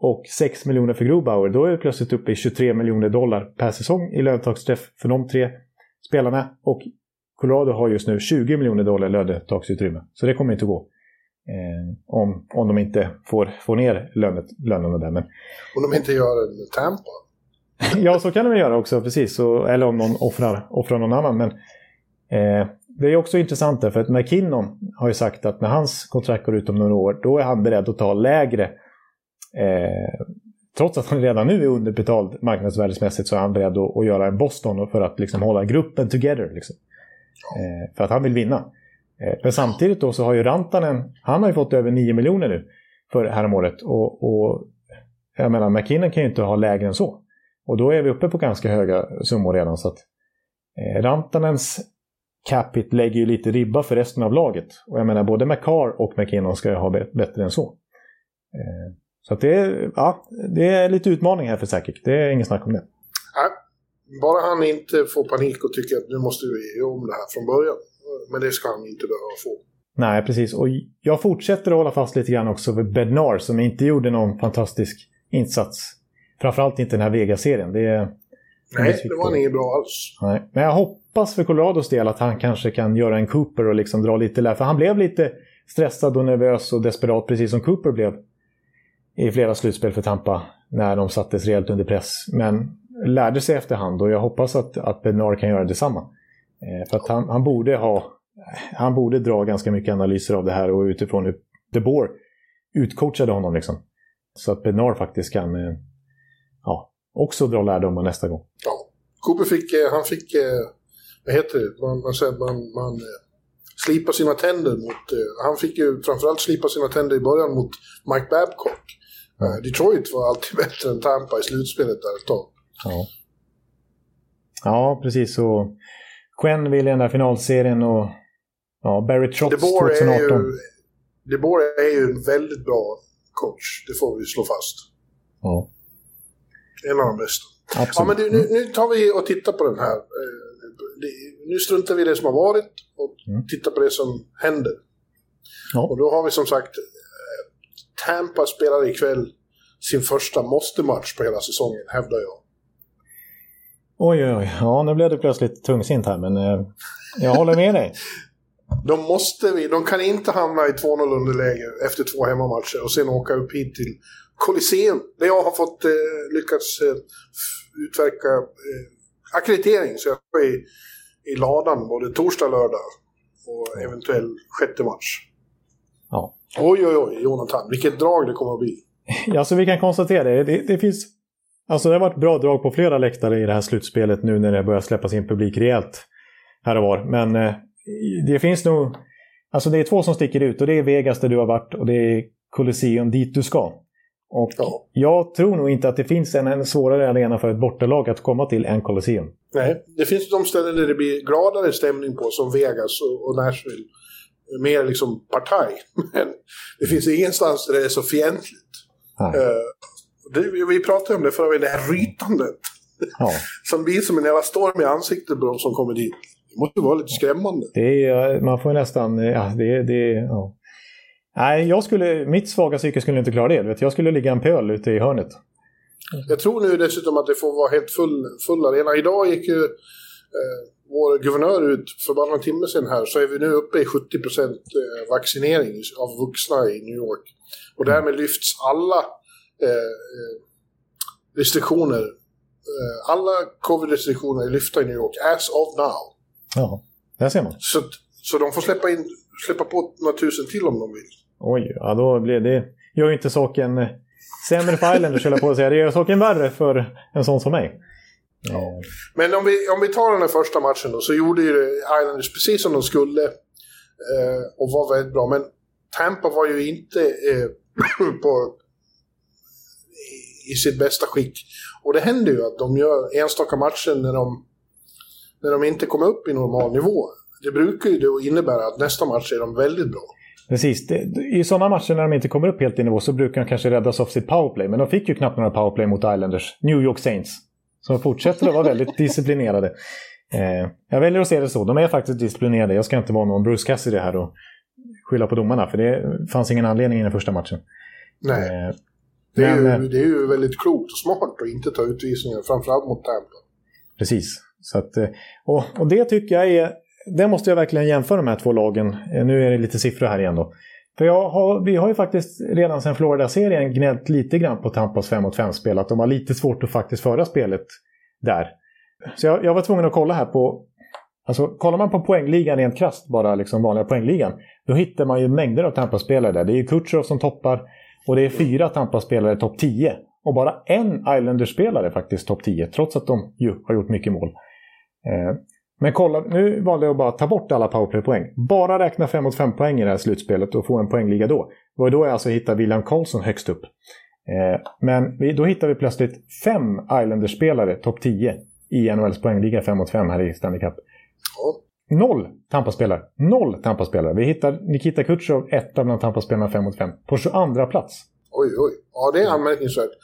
Speaker 1: och 6 miljoner för Grobauer. Då är vi plötsligt uppe i 23 miljoner dollar per säsong i löntagsträff för de tre spelarna. Och Colorado har just nu 20 miljoner dollar lönetaksutrymme. Så det kommer inte att gå. Eh, om, om de inte får, får ner lönet, lönerna där. Men,
Speaker 2: Om de inte gör en Tampa.
Speaker 1: ja, så kan de göra också, precis. Så, eller om någon offrar, offrar någon annan. Men eh, det är också intressant där, för att McKinnon har ju sagt att när hans kontrakt går ut om några år, då är han beredd att ta lägre eh, Trots att han redan nu är underbetald marknadsvärdesmässigt så är han beredd att, att göra en Boston för att liksom hålla gruppen together. Liksom. Eh, för att han vill vinna. Eh, men samtidigt då så har ju Rantanen, han har ju fått över 9 miljoner nu för häromåret. Och, och jag menar, McKinnon kan ju inte ha lägre än så. Och då är vi uppe på ganska höga summor redan. Så att, eh, Rantanens capita lägger ju lite ribba för resten av laget. Och jag menar, både McCarr och McKinnon ska ju ha bä- bättre än så. Eh, så det, är, ja, det är lite utmaning här för säkert. Det är ingen snack om det.
Speaker 2: Nej, bara han inte får panik och tycker att nu måste vi göra om det här från början. Men det ska han inte behöva få.
Speaker 1: Nej, precis. Och jag fortsätter att hålla fast lite grann också vid Bednar som inte gjorde någon fantastisk insats. Framförallt inte den här Vegas-serien. Det.
Speaker 2: Nej, det var han inget bra alls.
Speaker 1: Nej. Men jag hoppas för Colorados del att han kanske kan göra en Cooper och liksom dra lite lär. För han blev lite stressad och nervös och desperat, precis som Cooper blev i flera slutspel för Tampa när de sattes rejält under press. Men lärde sig efterhand och jag hoppas att, att Bednar kan göra detsamma. Eh, för att han, han borde ha han borde dra ganska mycket analyser av det här och utifrån hur De Boer utcoachade honom. Liksom. Så att Bednar faktiskt kan eh, ja, också dra lärdomar nästa gång.
Speaker 2: Ja. Cooper fick, eh, han fick, eh, vad heter det, man, man, man, man eh, slipa sina tänder mot, han fick ju framförallt slipa sina tänder i början mot Mike Babcock. Detroit var alltid bättre än Tampa i slutspelet där ett tag.
Speaker 1: Ja, ja precis. Och Gwen vill i den där finalserien och ja, Barry Trotz
Speaker 2: DeBoer är
Speaker 1: 2018.
Speaker 2: ju, DeBoer är ju en väldigt bra coach, det får vi slå fast.
Speaker 1: Ja,
Speaker 2: En av de bästa. Ja,
Speaker 1: absolut.
Speaker 2: men du, nu, nu tar vi och tittar på den här. Eh, det, nu struntar vi i det som har varit och
Speaker 1: Mm.
Speaker 2: tittar på det som händer.
Speaker 1: Ja.
Speaker 2: Och då har vi som sagt Tampa spelar ikväll sin första måste-match på hela säsongen, hävdar jag.
Speaker 1: Oj, oj, oj. Ja, nu blev det plötsligt tungsint här, men eh, jag håller med dig.
Speaker 2: De, måste vi, de kan inte hamna i 2-0 underläge efter två hemmamatcher och sen åka upp hit till Colosseum. Där jag har fått eh, lyckats eh, utverka eh, akkreditering. Så jag är i, i ladan både torsdag och lördag. Och eventuell sjätte match. Oj, oj, oj, Jonathan. Vilket drag det kommer att bli.
Speaker 1: Ja, så vi kan konstatera det. det. Det finns... Alltså det har varit bra drag på flera läktare i det här slutspelet nu när det börjar släppas in publik rejält här och var. Men eh, det finns nog... Alltså det är två som sticker ut och det är Vegas där du har varit och det är Colosseum dit du ska. Och
Speaker 2: Ja.
Speaker 1: jag tror nog inte att det finns en, en svårare arena för ett bortalag att komma till än Colosseum.
Speaker 2: Nej, det finns de ställen där det blir gladare stämning på, som Vegas och, och Nashville. Mer liksom partaj. Men det finns ingenstans där det är så fientligt. Eh, det, vi- vi pratade om det förra veckan, det här rytandet.
Speaker 1: Ja.
Speaker 2: Som blir som en jävla storm i ansiktet på de som kommer dit. Det måste vara lite skrämmande.
Speaker 1: Det är, man får nästan... Ja, det, det, ja. Nej, jag skulle, mitt svaga psyke skulle inte klara det. Vet, jag skulle ligga en pöl ute i hörnet.
Speaker 2: Jag tror nu dessutom att det får vara helt full, full arena. Idag gick ju eh, vår guvernör ut för bara några timmar sedan här så är vi nu uppe i 70 procent eh, vaccinering av vuxna i New York. Och därmed lyfts alla eh, eh restriktioner, eh, alla covid-restriktioner är lyfta i New York as of now.
Speaker 1: Ja, där ser man.
Speaker 2: Så, så de får släppa, in, släppa på några tusen till om de vill.
Speaker 1: Oj, ja då blir det... gör ju inte saken sämre för Islanders, höll jag på att säga. Det gör saken värre för en sån som mig.
Speaker 2: Ja. Men om vi, om vi tar den här första matchen då, så gjorde ju Islanders precis som de skulle. Eh, och var väldigt bra. Men Tampa var ju inte eh, på, i, sitt bästa skick. Och det händer ju att de gör enstaka matcher när de, när de inte kommer upp i normal nivå. Det brukar ju då innebära att nästa match är de väldigt bra.
Speaker 1: Precis. I sådana matcher när de inte kommer upp helt i nivå så brukar de kanske räddas av sitt powerplay. Men de fick ju knappt några powerplay mot Islanders. New York Saints. Så fortsätter att vara väldigt disciplinerade. Eh, jag väljer att se det så. De är faktiskt disciplinerade. Jag ska inte vara någon Bruce Cassidy här och skylla på domarna. För det fanns ingen anledning i den första matchen.
Speaker 2: Nej. Eh, det, är men, ju, eh, det är ju väldigt klokt och smart att inte ta utvisningar. Framförallt mot Tampa.
Speaker 1: Precis. Så att, eh, och, och det tycker jag är... Det måste jag verkligen jämföra de här två lagen. Eh, nu är det lite siffror här igen då. För har, vi har ju faktiskt redan sedan Florida-serien gnällt lite grann på Tampas 5 mot 5-spel. Att de har lite svårt att faktiskt föra spelet där. Så jag, jag var tvungen att kolla här på... Alltså kollar man på poängligan rent krasst, bara liksom vanliga poängligan. Då hittar man ju mängder av Tampa-spelare där. Det är ju Kutjerov som toppar och det är fyra Tampa-spelare topp 10. Och bara en Islanders-spelare faktiskt topp 10, trots att de ju har gjort mycket mål. Eh, men kolla, nu valde jag att bara ta bort alla powerplay-poäng. Bara räkna 5 mot 5 poäng i det här slutspelet och få en poängliga då. Var då jag alltså hittade William Karlsson högst upp. Eh, men vi, då hittar vi plötsligt fem Islanders-spelare topp 10 i NHLs poängliga 5 mot 5 här i Stanley Cup. Noll Tampa-spelare. Noll Tampa-spelare. Vi hittar Nikita Kutjerov, etta bland Tampa-spelarna 5 mot 5, på 22 plats.
Speaker 2: Oj, oj. Ja, det är anmärkningsvärt.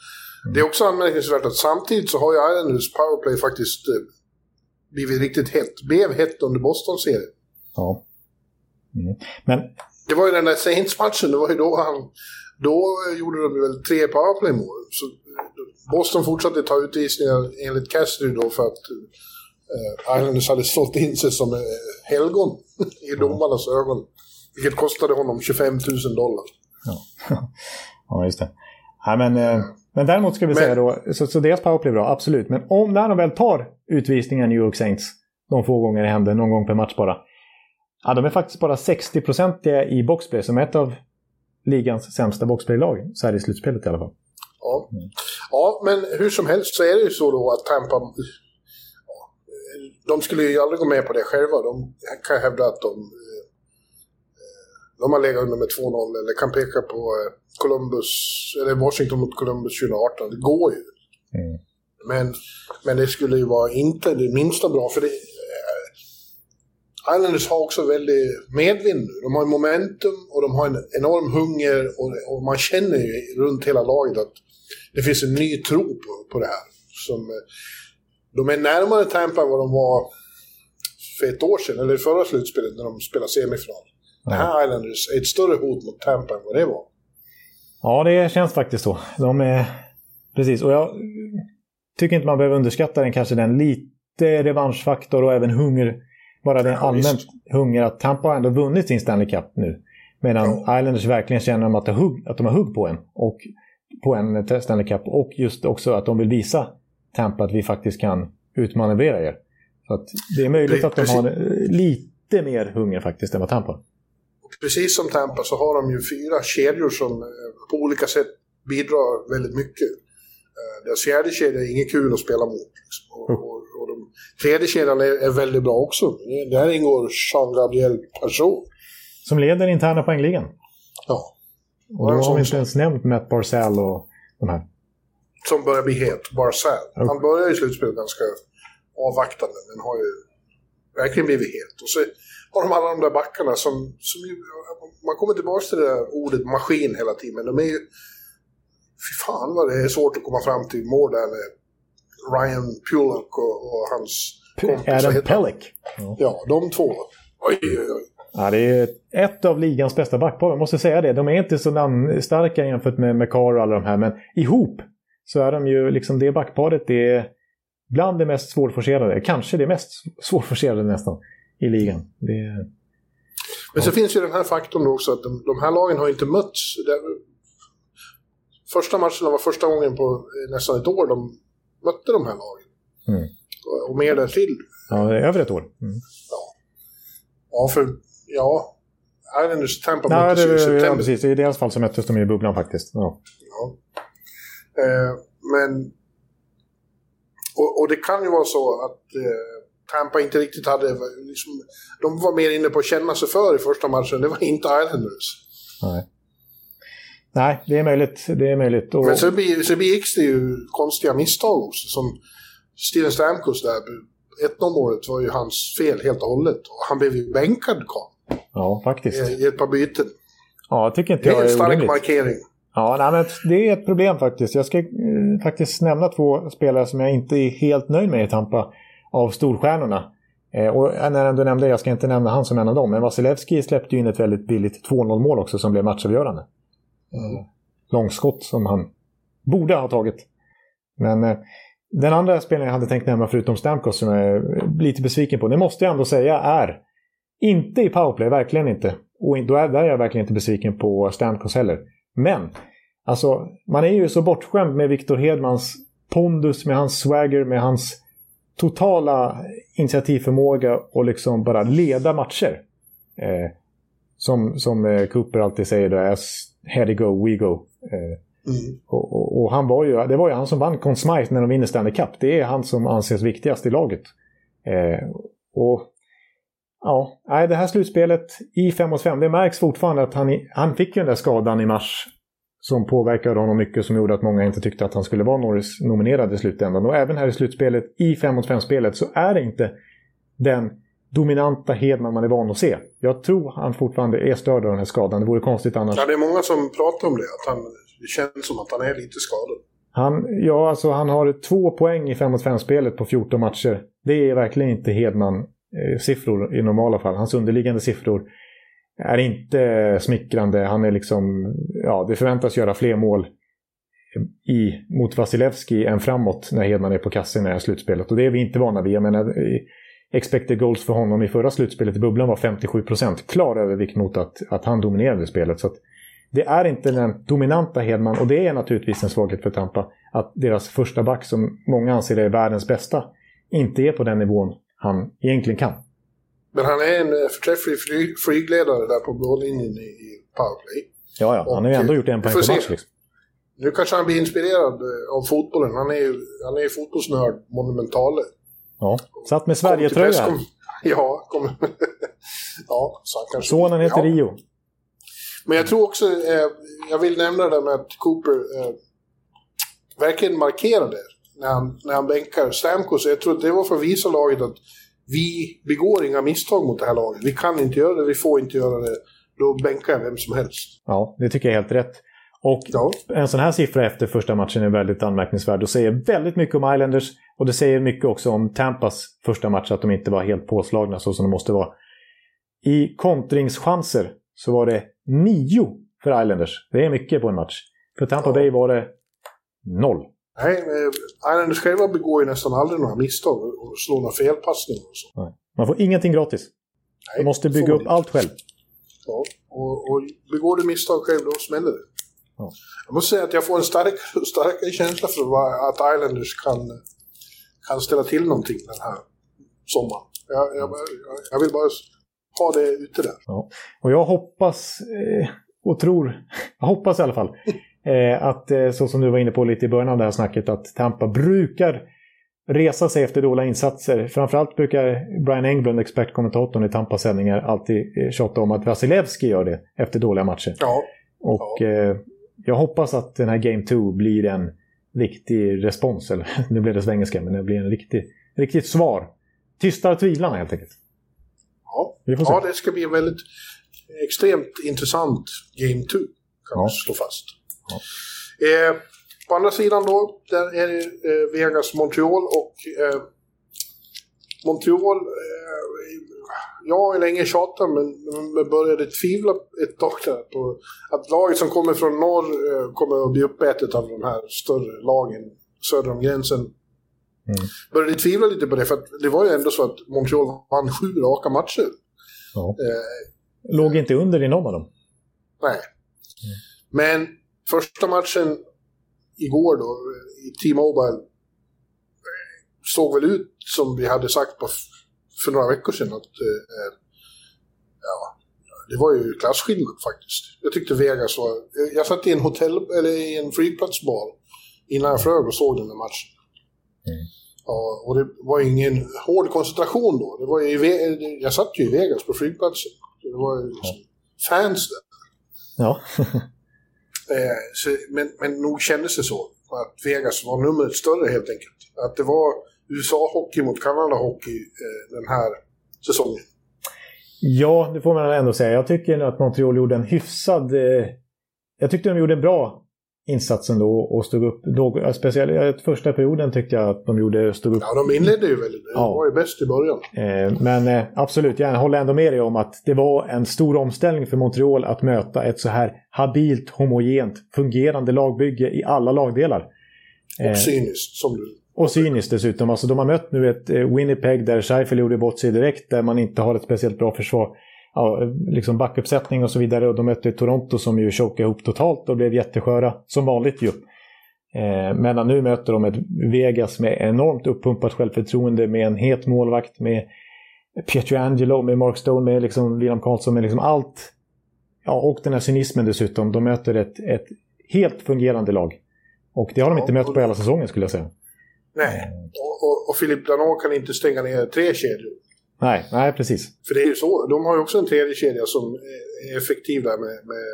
Speaker 2: Mm. Det är också anmärkningsvärt att samtidigt så har ju Islanders powerplay faktiskt eh, blivit riktigt hett. Blev hett under Boston-serien.
Speaker 1: Ja. Mm. Men...
Speaker 2: Det var ju den där Saints-matchen, det var ju då han... Då gjorde de väl tre powerplay-mål. Så Boston fortsatte ta utvisningar enligt Cassidy då för att eh, Islanders hade sålt in sig som eh, helgon i domarnas ögon. Vilket kostade honom 25 000 dollar.
Speaker 1: Ja, ja just det. Ja, men, eh, men däremot ska vi men, säga då, så, så deras powerplay är bra, absolut. Men om när de väl tar utvisningar New York Saints, de få gånger det händer, någon gång per match bara. Ja, de är faktiskt bara 60-procentiga i boxplay, som ett av ligans sämsta boxplay-lag, så här i slutspelet i alla fall.
Speaker 2: Ja. Mm. ja, men hur som helst så är det ju så då att Tampa... De skulle ju aldrig gå med på det själva. De kan hävda att de de har legat under med 2-0 eller kan peka på eh, Columbus, eller Washington mot Columbus 2018. Det går ju. Mm. Men, men det skulle ju vara inte det minsta bra för det... Eh, Islanders har också väldigt medvind De har momentum och de har en enorm hunger och, och, man känner ju runt hela laget att det finns en ny tro på, på det här. Som, eh, de är närmare Tampa än vad de var för ett år sedan, eller förra slutspelet när de spelade semifinal. Det här Islanders är ett större hot mot Tampa än vad det var.
Speaker 1: Ja, det känns faktiskt så. De är... Precis, och jag tycker inte man behöver underskatta den kanske den lite revanschfaktor och även hunger. Bara den ja, allmänt visst. hunger att Tampa har ändå vunnit sin Stanley Cup nu. Medan ja. Islanders verkligen känner att, hugg, att de har hugg på en. Och på en Stanley Cup. Och just också att de vill visa Tampa att vi faktiskt kan utmanövrera er. Så det är möjligt det, att de precis. har lite mer hunger faktiskt än vad Tampa
Speaker 2: precis som Tampa så har de ju fyra kedjor som eh, på olika sätt bidrar väldigt mycket. Eh, deras fjärde kedja är inget kul att spela mot. Liksom. Och, mm. och, och de tredje kedjan är, är, väldigt bra också. Där ingår Jean-Gabriel Pajot.
Speaker 1: Som leder interna poängligan.
Speaker 2: Ja.
Speaker 1: Och då har vi inte ens nämnt Matt Barzell och de här.
Speaker 2: Som börjar bli het, Barzell. Okay. Han börjar i slutspelet ganska avvaktande, men har ju verkligen blivit het. Och så har de alla de där backarna som, som ju, man kommer tillbaka till det där ordet maskin hela tiden, men de är ju, fy fan vad det är svårt att komma fram till mål där med Ryan Pullock och, och hans kompis.
Speaker 1: Adam? Pellick. Ja.
Speaker 2: Ja, de två. Oj, oj, oj.
Speaker 1: Ja, det är ett av ligans bästa backpar, jag måste säga det. De är inte så namnstarka jämfört med McCarr och alla de här, men ihop så är de ju liksom det backparet, det är bland det mest svårforcerade, kanske det mest svårforcerade nästan, i ligan. Det.
Speaker 2: Men så finns ju den här faktorn också att de, de här lagen har inte mötts. Det, första matchen var första gången på eh, nästan ett år de mötte de här lagen.
Speaker 1: Mm.
Speaker 2: Och, och mer därtill.
Speaker 1: Ja, det över ett år. Mm.
Speaker 2: Ja, för ja, Islanders Tampa
Speaker 1: Nej,
Speaker 2: möttes ju i
Speaker 1: det, ja,
Speaker 2: september.
Speaker 1: precis. I deras fall så möttes de i bubblan faktiskt. Ja.
Speaker 2: Ja. Eh, men... Och, och det kan ju vara så att eh, Tampa inte riktigt hade... Liksom, de var mer inne på att känna sig för i första matchen. Det var inte Islanders.
Speaker 1: Nej. Nej, det är möjligt. Det är möjligt. Och,
Speaker 2: Men så, be, så begicks det ju konstiga misstag också. Som Steven Stamkos där. 1-0-målet var ju hans fel helt och hållet. Och han blev ju bänkad Karl,
Speaker 1: ja, faktiskt.
Speaker 2: i, i ett par byten.
Speaker 1: Ja, jag tycker inte
Speaker 2: Det är en stark
Speaker 1: orimligt.
Speaker 2: markering.
Speaker 1: Ja, nej, men det är ett problem faktiskt. Jag ska eh, faktiskt nämna två spelare som jag inte är helt nöjd med i Tampa av storstjärnorna. Eh, och när du nämnde, jag ska inte nämna han som en av dem, men Vasilevski släppte ju in ett väldigt billigt 2-0 mål också som blev matchavgörande. Eh, långskott som han borde ha tagit. Men eh, den andra spelaren jag hade tänkt nämna förutom Stamkos som jag är lite besviken på, det måste jag ändå säga är inte i powerplay, verkligen inte. Och då är, där är jag verkligen inte besviken på Stamkos heller. Men, alltså, man är ju så bortskämd med Victor Hedmans pondus, med hans swagger, med hans totala initiativförmåga och liksom bara leda matcher. Eh, som som eh, Cooper alltid säger då, as heady go, we go. Eh,
Speaker 2: Mm.
Speaker 1: och, och, och han var ju, det var ju han som vann Conn Smythe när de vinner Stanley Cup. Det är han som anses viktigast i laget. Eh, och ja, nej, det här slutspelet i 5 mot 5, det märks fortfarande att han, han fick ju den där skadan i mars som påverkade honom mycket som gjorde att många inte tyckte att han skulle vara Norris-nominerad i slutändan. Och även här i slutspelet, i 5 mot 5-spelet, så är det inte den dominanta Hedman man är van att se. Jag tror han fortfarande är störd av den här skadan. Det vore konstigt annars.
Speaker 2: Ja, det är många som pratar om det. Att han, det känns som att han är lite skadad.
Speaker 1: Han, ja, alltså han har två poäng i 5 mot 5-spelet på 14 matcher. Det är verkligen inte Hedman-siffror i normala fall. Hans underliggande siffror är inte smickrande. Han är liksom, ja, det förväntas göra fler mål i, mot Vasilevski än framåt när Hedman är på kassen i det här slutspelet. Och det är vi inte vana vid. Jag menar, expected goals för honom i förra slutspelet i bubblan var 57 procent. Klar övervikt mot att, att han dominerade spelet. Så att det är inte den dominanta Hedman och det är naturligtvis en svaghet för Tampa. Att deras första back, som många anser är världens bästa, inte är på den nivån han egentligen kan.
Speaker 2: Men han är en eh, förträfflig fly, flygledare där på blålinjen i, powerplay.
Speaker 1: Ja, ja, han har ju ändå gjort en poäng per match. Liksom.
Speaker 2: Nu kanske han blir inspirerad eh, av fotbollen. Han är ju han är fotbollsnörd, monumentale.
Speaker 1: Ja. Satt med
Speaker 2: Kom
Speaker 1: Sverige-tröja.
Speaker 2: presskom- Ja, kom. ja, så han kanske...
Speaker 1: Sonen heter
Speaker 2: ja.
Speaker 1: Rio.
Speaker 2: Men jag tror också, eh, jag vill nämna det där med att Cooper eh, verkligen markerade när han, när han bänkar Stamkos. Jag tror att det var för att visa laget att vi begår inga misstag mot det här laget. Vi kan inte göra det, vi får inte göra det. Då bänkar jag vem som helst.
Speaker 1: Ja, det tycker jag är helt rätt. Och
Speaker 2: Ja.
Speaker 1: en sån här siffra efter första matchen är väldigt anmärkningsvärd och säger väldigt mycket om Islanders. Och det säger mycket också om Tampas första match, att de inte var helt påslagna så som de måste vara. I kontringschanser så var det nio för Islanders. Det är mycket på en match. För Tampa
Speaker 2: Ja.
Speaker 1: Bay var det noll.
Speaker 2: Nej, Islanders själva begår ju nästan aldrig några misstag och slår några felpassningar och så.
Speaker 1: Man får ingenting gratis.
Speaker 2: Nej,
Speaker 1: Man måste bygga upp
Speaker 2: inte.
Speaker 1: allt själv.
Speaker 2: Ja, och, och begår du misstag själv, då smäller det.
Speaker 1: Ja.
Speaker 2: Jag måste säga att jag får en stark, starkare känsla för att Islanders kan, kan ställa till någonting den här sommaren. Jag, jag, jag- vill bara ha det ute där.
Speaker 1: Och jag hoppas eh, och tror, jag hoppas i alla fall, att eh, så som du var inne på lite i början av det här snacket, att Tampa brukar resa sig efter dåliga insatser. Framförallt brukar Brian Englund, expertkommentatorn i Tampas sändningar, alltid eh, tjata om att Vasilevski gör det efter dåliga matcher.
Speaker 2: Ja,
Speaker 1: Och eh, jag hoppas att den här Game 2 blir en riktig respons, eller nu blev det svengelska, men det blir en riktig, riktigt svar. Tystar tvivlarna helt enkelt.
Speaker 2: ja.
Speaker 1: Vi får se.
Speaker 2: ja, det ska bli en väldigt extremt intressant Game 2, kan
Speaker 1: Ja.
Speaker 2: slå fast.
Speaker 1: Ja.
Speaker 2: Eh, På andra sidan då, där är det eh, Vegas Montreal och eh, Montreal, eh, jag har länge tjatat men, men började tvivla ett tag där på att laget som kommer från norr eh, kommer att bli uppätet av de här större lagen söder om gränsen. Mm. Började tvivla lite på det för det var ju ändå så att Montreal vann sju raka matcher.
Speaker 1: Ja. Eh, Låg inte under i någon av dem.
Speaker 2: Nej. Mm. Men första matchen igår då, i T-Mobile, såg väl ut som vi hade sagt på, för några veckor sedan att eh, ja, det var ju klasskillnad faktiskt. Jag tyckte Vegas var... Jag satt i en hotell, eller i en flygplatsbar innan jag flög och såg den där matchen. Mm. Ja, och det var ingen hård koncentration då. Det var ju, jag satt ju i Vegas på flygplatsen. Det var ju liksom fans där.
Speaker 1: Ja.
Speaker 2: eh, så, men, men nog kändes det så. Att Vegas var numret större helt enkelt. Att det var USA-hockey mot Kanada-hockey eh, den här säsongen.
Speaker 1: Ja, det får man ändå säga. Jag tycker att Montreal gjorde en hyfsad... Eh, jag tyckte de gjorde en bra insatsen då och stod upp. Då, speciellt första perioden tyckte jag att de gjorde, stod upp.
Speaker 2: Ja, de inledde ju väldigt. De ja. var ju bäst i början.
Speaker 1: Eh, men eh, absolut, jag håller ändå med dig om att det var en stor omställning för Montreal att möta ett så här habilt, homogent, fungerande lagbygge i alla lagdelar.
Speaker 2: Eh, och cyniskt, som du...
Speaker 1: Och cyniskt dessutom. Alltså, de har mött nu ett eh, Winnipeg där Scheifel gjorde bort sig direkt, där man inte har ett speciellt bra försvar ja, liksom backuppsättning och så vidare. Och de mötte Toronto som ju chokade ihop totalt och blev jättesköra, som vanligt ju. Eh, medan nu möter de ett Vegas med enormt uppumpat självförtroende, med en het målvakt, med Pietrangelo, med Mark Stone, med liksom William Karlsson, med liksom allt. Ja, och den här cynismen dessutom. De möter ett, ett helt fungerande lag. Och det har de inte mött på hela säsongen skulle jag säga.
Speaker 2: Nej, och, och, och Philippe Danot kan inte stänga ner tre kedjor.
Speaker 1: Nej, nej, precis.
Speaker 2: För det är ju så. De har ju också en tredje kedja som är effektiv där med, med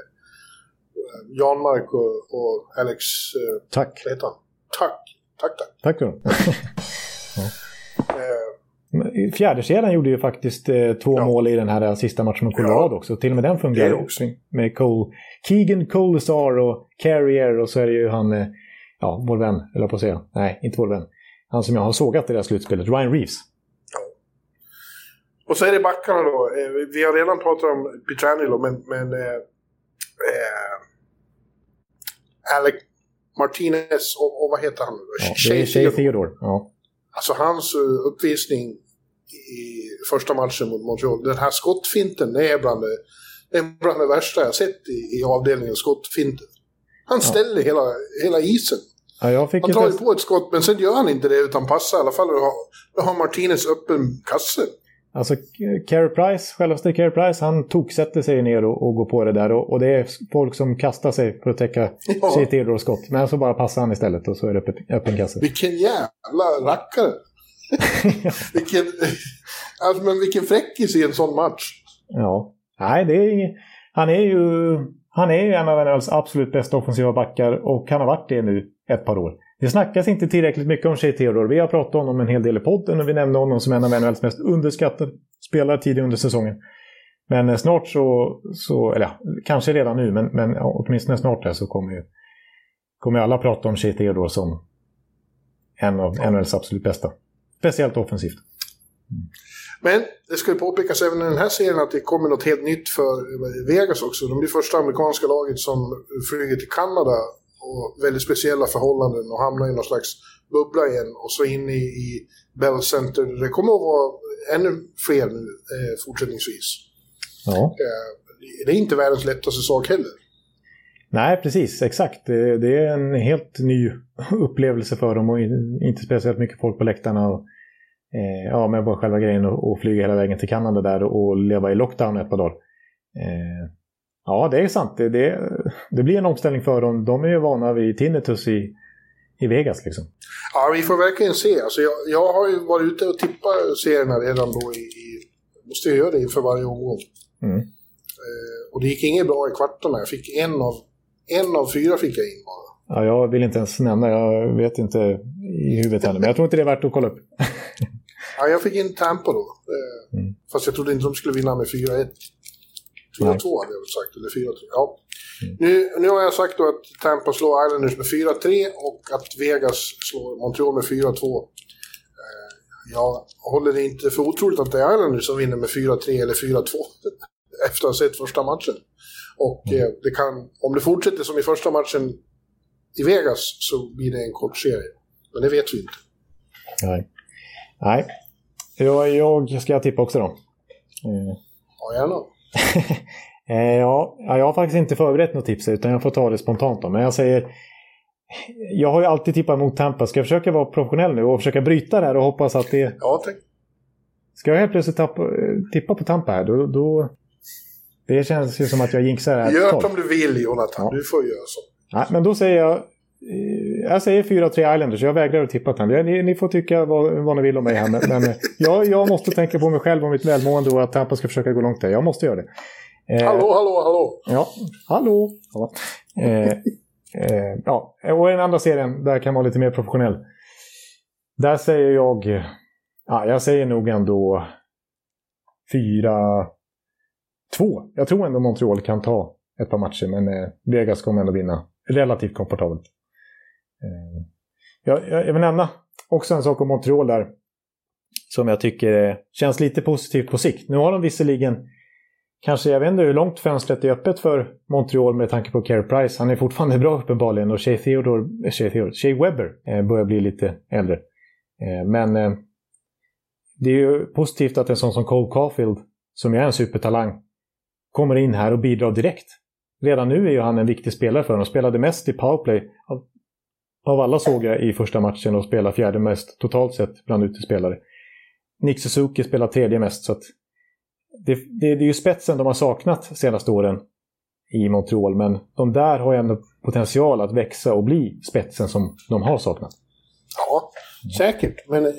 Speaker 2: Janmark och, och Alex...
Speaker 1: Eh, tack.
Speaker 2: Heter han? Tack. Tack, tack.
Speaker 1: Tack då. ja. Eh. Fjärdekedjan gjorde ju faktiskt eh, två ja. mål i den här sista matchen mot Colorado ja. också. Till och med den fungerar också. Med Cole, Keegan Colasar och Carrier och så är det ju han, eh, ja, vår vän, eller på att säga. Nej, inte vår vän. Han som jag har sågat i det här slutspelet, Ryan Reeves.
Speaker 2: Och så är det backarna då. Eh, vi har redan pratat om Pietrangelo, men, men eh, eh, Alec Martinez och, och, vad heter han?
Speaker 1: Ja, Shea Theodore. Theodore. Ja.
Speaker 2: Alltså hans uh, uppvisning i första matchen mot Montreal, den här skottfinten, det är bland det, det, är bland det värsta jag sett i, i avdelningen skottfinter. Han ställer ja. hela, hela isen.
Speaker 1: Ja,
Speaker 2: han tar ju på ett skott, men sen gör han inte det utan passar i alla fall. Då har Martinez öppen kasse.
Speaker 1: Alltså Carey Price, självaste Carey Price, han toksätter sig ner och, och går på det där. Och, och, det är folk som kastar sig för att täcka ja. och skott. Men så bara passar han istället och så är det öppen, öppen kasse.
Speaker 2: Vilken jävla rackare! vilken, alltså, men vilken fräckis i en sån match.
Speaker 1: Ja. Nej, det är inget... Han är ju... Han är ju en av NHLs absolut bästa offensiva backar och han har varit det nu ett par år. Det snackas inte tillräckligt mycket om Shea Theodore. Vi har pratat om honom en hel del i podden och vi nämnde honom som en av NHLs mest underskattade spelare tidigare under säsongen. Men eh, snart så, så eller ja, kanske redan nu, men, men åtminstone snart här så kommer ju kommer alla prata om Shea Theodore som en av NHLs absolut bästa. Speciellt offensivt.
Speaker 2: Mm. Men det ska ju påpekas även i den här serien att det kommer något helt nytt för Vegas också. De blir första amerikanska laget som flyger till Kanada och väldigt speciella förhållanden och hamna i någon slags bubbla igen och så in i, i Bell Center. Det kommer att vara ännu fler nu eh, fortsättningsvis.
Speaker 1: Ja.
Speaker 2: Eh, det är inte världens lättaste sak heller.
Speaker 1: Nej, precis. Exakt. Det, det, är en helt ny upplevelse för dem och inte speciellt mycket folk på läktarna. Och, eh, ja, med bara själva grejen och flyga hela vägen till Kanada där och leva i lockdown ett par dagar. Eh, Ja, det är sant. Det, det, det, blir en omställning för dem. De är ju vana vid tinnitus i, i Vegas. Liksom.
Speaker 2: Ja, vi får verkligen se. Alltså, jag, jag har ju varit ute och tippat serierna redan då i, i måste jag göra det inför varje omgång.
Speaker 1: Mm. Eh,
Speaker 2: och det gick inget bra i kvartarna. Jag fick en av, en av fyra fick jag in bara.
Speaker 1: Ja, jag vill inte ens nämna, jag vet inte i huvudet ännu, men jag tror inte det är värt att kolla upp.
Speaker 2: ja, jag fick in Tampa då. Eh, mm. Fast jag trodde inte de skulle vinna med 4-1. 3-2 hade jag väl sagt, eller 4-3. Ja. Mm. Nu, nu har jag sagt då att Tampa slår Islanders med 4-3 och att Vegas slår Montreal med 4-2. Eh, jag håller det inte för otroligt att det är Islanders som vinner med 4-3 eller 4-2 efter att ha sett första matchen. Och mm. eh, det kan, om det fortsätter som i första matchen i Vegas så blir det en kort serie. Men det vet vi inte.
Speaker 1: Nej. Nej. Jag, jag ska tippa också då.
Speaker 2: Mm. Ja, gärna.
Speaker 1: Eh, ja, jag har faktiskt inte förberett något tips utan jag får ta det spontant. Då. Men jag säger... Jag har ju alltid tippat mot Tampa. Ska jag försöka vara professionell nu och försöka bryta det här och hoppas att det...
Speaker 2: Ja, tack.
Speaker 1: Ska jag helt plötsligt tappa, tippa på Tampa här, då, då... Det känns ju som att jag jinxar det här.
Speaker 2: Gör som du vill, Jonathan. Ja. Du får göra så.
Speaker 1: Nej, men då säger jag... Eh, jag säger 4-3 Islanders. Jag vägrar att tippa på Ni, ni får tycka vad, vad ni vill om mig här. Men, men jag, jag måste tänka på mig själv och mitt välmående och att Tampa ska försöka gå långt där. Jag måste göra det.
Speaker 2: Eh, hallå, hallå, hallå!
Speaker 1: Ja, hallå! Ja. Eh, eh, ja. Och den andra serien, där kan vara lite mer professionell. Där säger jag... Ja, jag säger nog ändå 4-2. Jag tror ändå Montreal kan ta ett par matcher, men eh, Vegas kommer ändå vinna relativt komfortabelt. Eh, jag, jag, jag vill nämna också en sak om Montreal där som jag tycker eh, känns lite positivt på sikt. Nu har de visserligen kanske, jag vet inte hur långt fönstret är öppet för Montreal med tanke på Carey Price. Han är fortfarande bra uppenbarligen och Shea Theodore, eh, Shea, Theodore, Shea Webber börjar bli lite äldre. Men det är ju positivt att en sån som Cole Caulfield, som är en supertalang, kommer in här och bidrar direkt. Redan nu är ju han en viktig spelare för dem. Spelade mest i powerplay av, av alla såg jag i första matchen och spelar fjärde mest totalt sett bland utespelare. Nick Suzuki spelar tredje mest så det, det, det är ju spetsen de har saknat de senaste åren i Montreal, men de där har ju ändå potential att växa och bli spetsen som de har saknat.
Speaker 2: Ja, säkert. Men eh,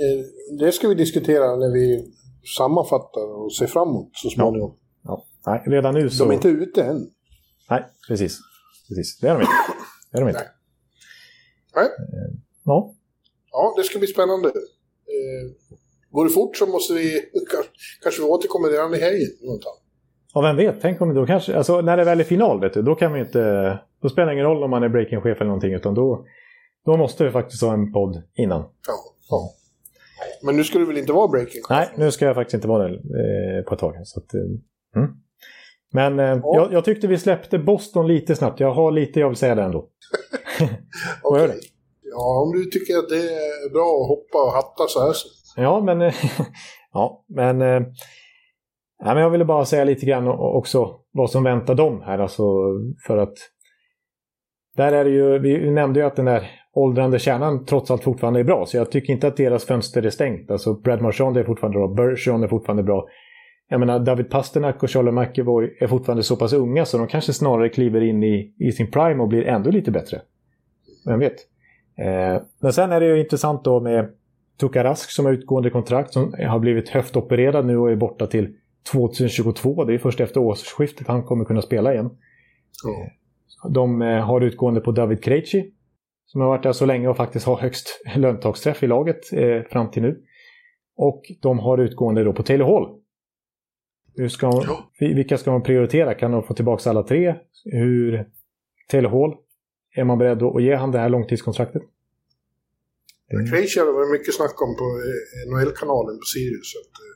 Speaker 2: det ska vi diskutera när vi sammanfattar och ser framåt så småningom.
Speaker 1: Ja. ja. Nej, redan nu så...
Speaker 2: De är inte ute än.
Speaker 1: Nej, precis. precis. Det är de inte. Det är de inte.
Speaker 2: Nej. Nej. Eh,
Speaker 1: ja.
Speaker 2: Ja, det ska bli spännande. Eh, Går det fort så måste vi kanske vi återkommer redan i helgen.
Speaker 1: Ja, vem vet? Tänk om då kanske, alltså när det väl är final, vet du, då kan man inte, då spelar det ingen roll om man är breakingchef eller någonting, utan då, då måste vi faktiskt ha en podd innan.
Speaker 2: Ja. ja. Men nu ska du väl inte vara breakingchef?
Speaker 1: Nej, nu ska jag faktiskt inte vara det eh, på ett tag. Så att, eh, mm. Men eh, ja. jag, jag, tyckte vi släppte Boston lite snabbt. Jag har lite jag vill säga där ändå.
Speaker 2: Okej. Okay. Ja, om du tycker att det är bra att hoppa och hatta så här så.
Speaker 1: Ja, men, ja, men, äh, men jag ville bara säga lite grann också vad som väntar dem här. Alltså för att där är det ju, vi nämnde ju att den där åldrande kärnan trots allt fortfarande är bra. Så jag tycker inte att deras fönster är stängt. Alltså Brad Marchand är fortfarande bra, Bergeron är fortfarande bra. Jag menar David Pasternak och Charlie McEvoy är fortfarande så pass unga så de kanske snarare kliver in i, i sin prime och blir ändå lite bättre. Vem vet? Eh, men sen är det ju intressant då med Tukarask som har utgående kontrakt som har blivit höftopererad nu och är borta till 2022. Det är först efter årsskiftet han kommer kunna spela igen. Mm. De eh, har utgående på David Krejci som har varit där så länge och faktiskt har högst löntagsträff i laget eh, fram till nu. Och de har utgående då på Taylor Hall. Hur ska man, vilka ska man prioritera? Kan de få tillbaka alla tre? Hur Taylor Hall, är man beredd att ge han det här långtidskontraktet?
Speaker 2: Mm. Crazy har det varit mycket snack om på eh, NHL-kanalen på Sirius. Så att, eh,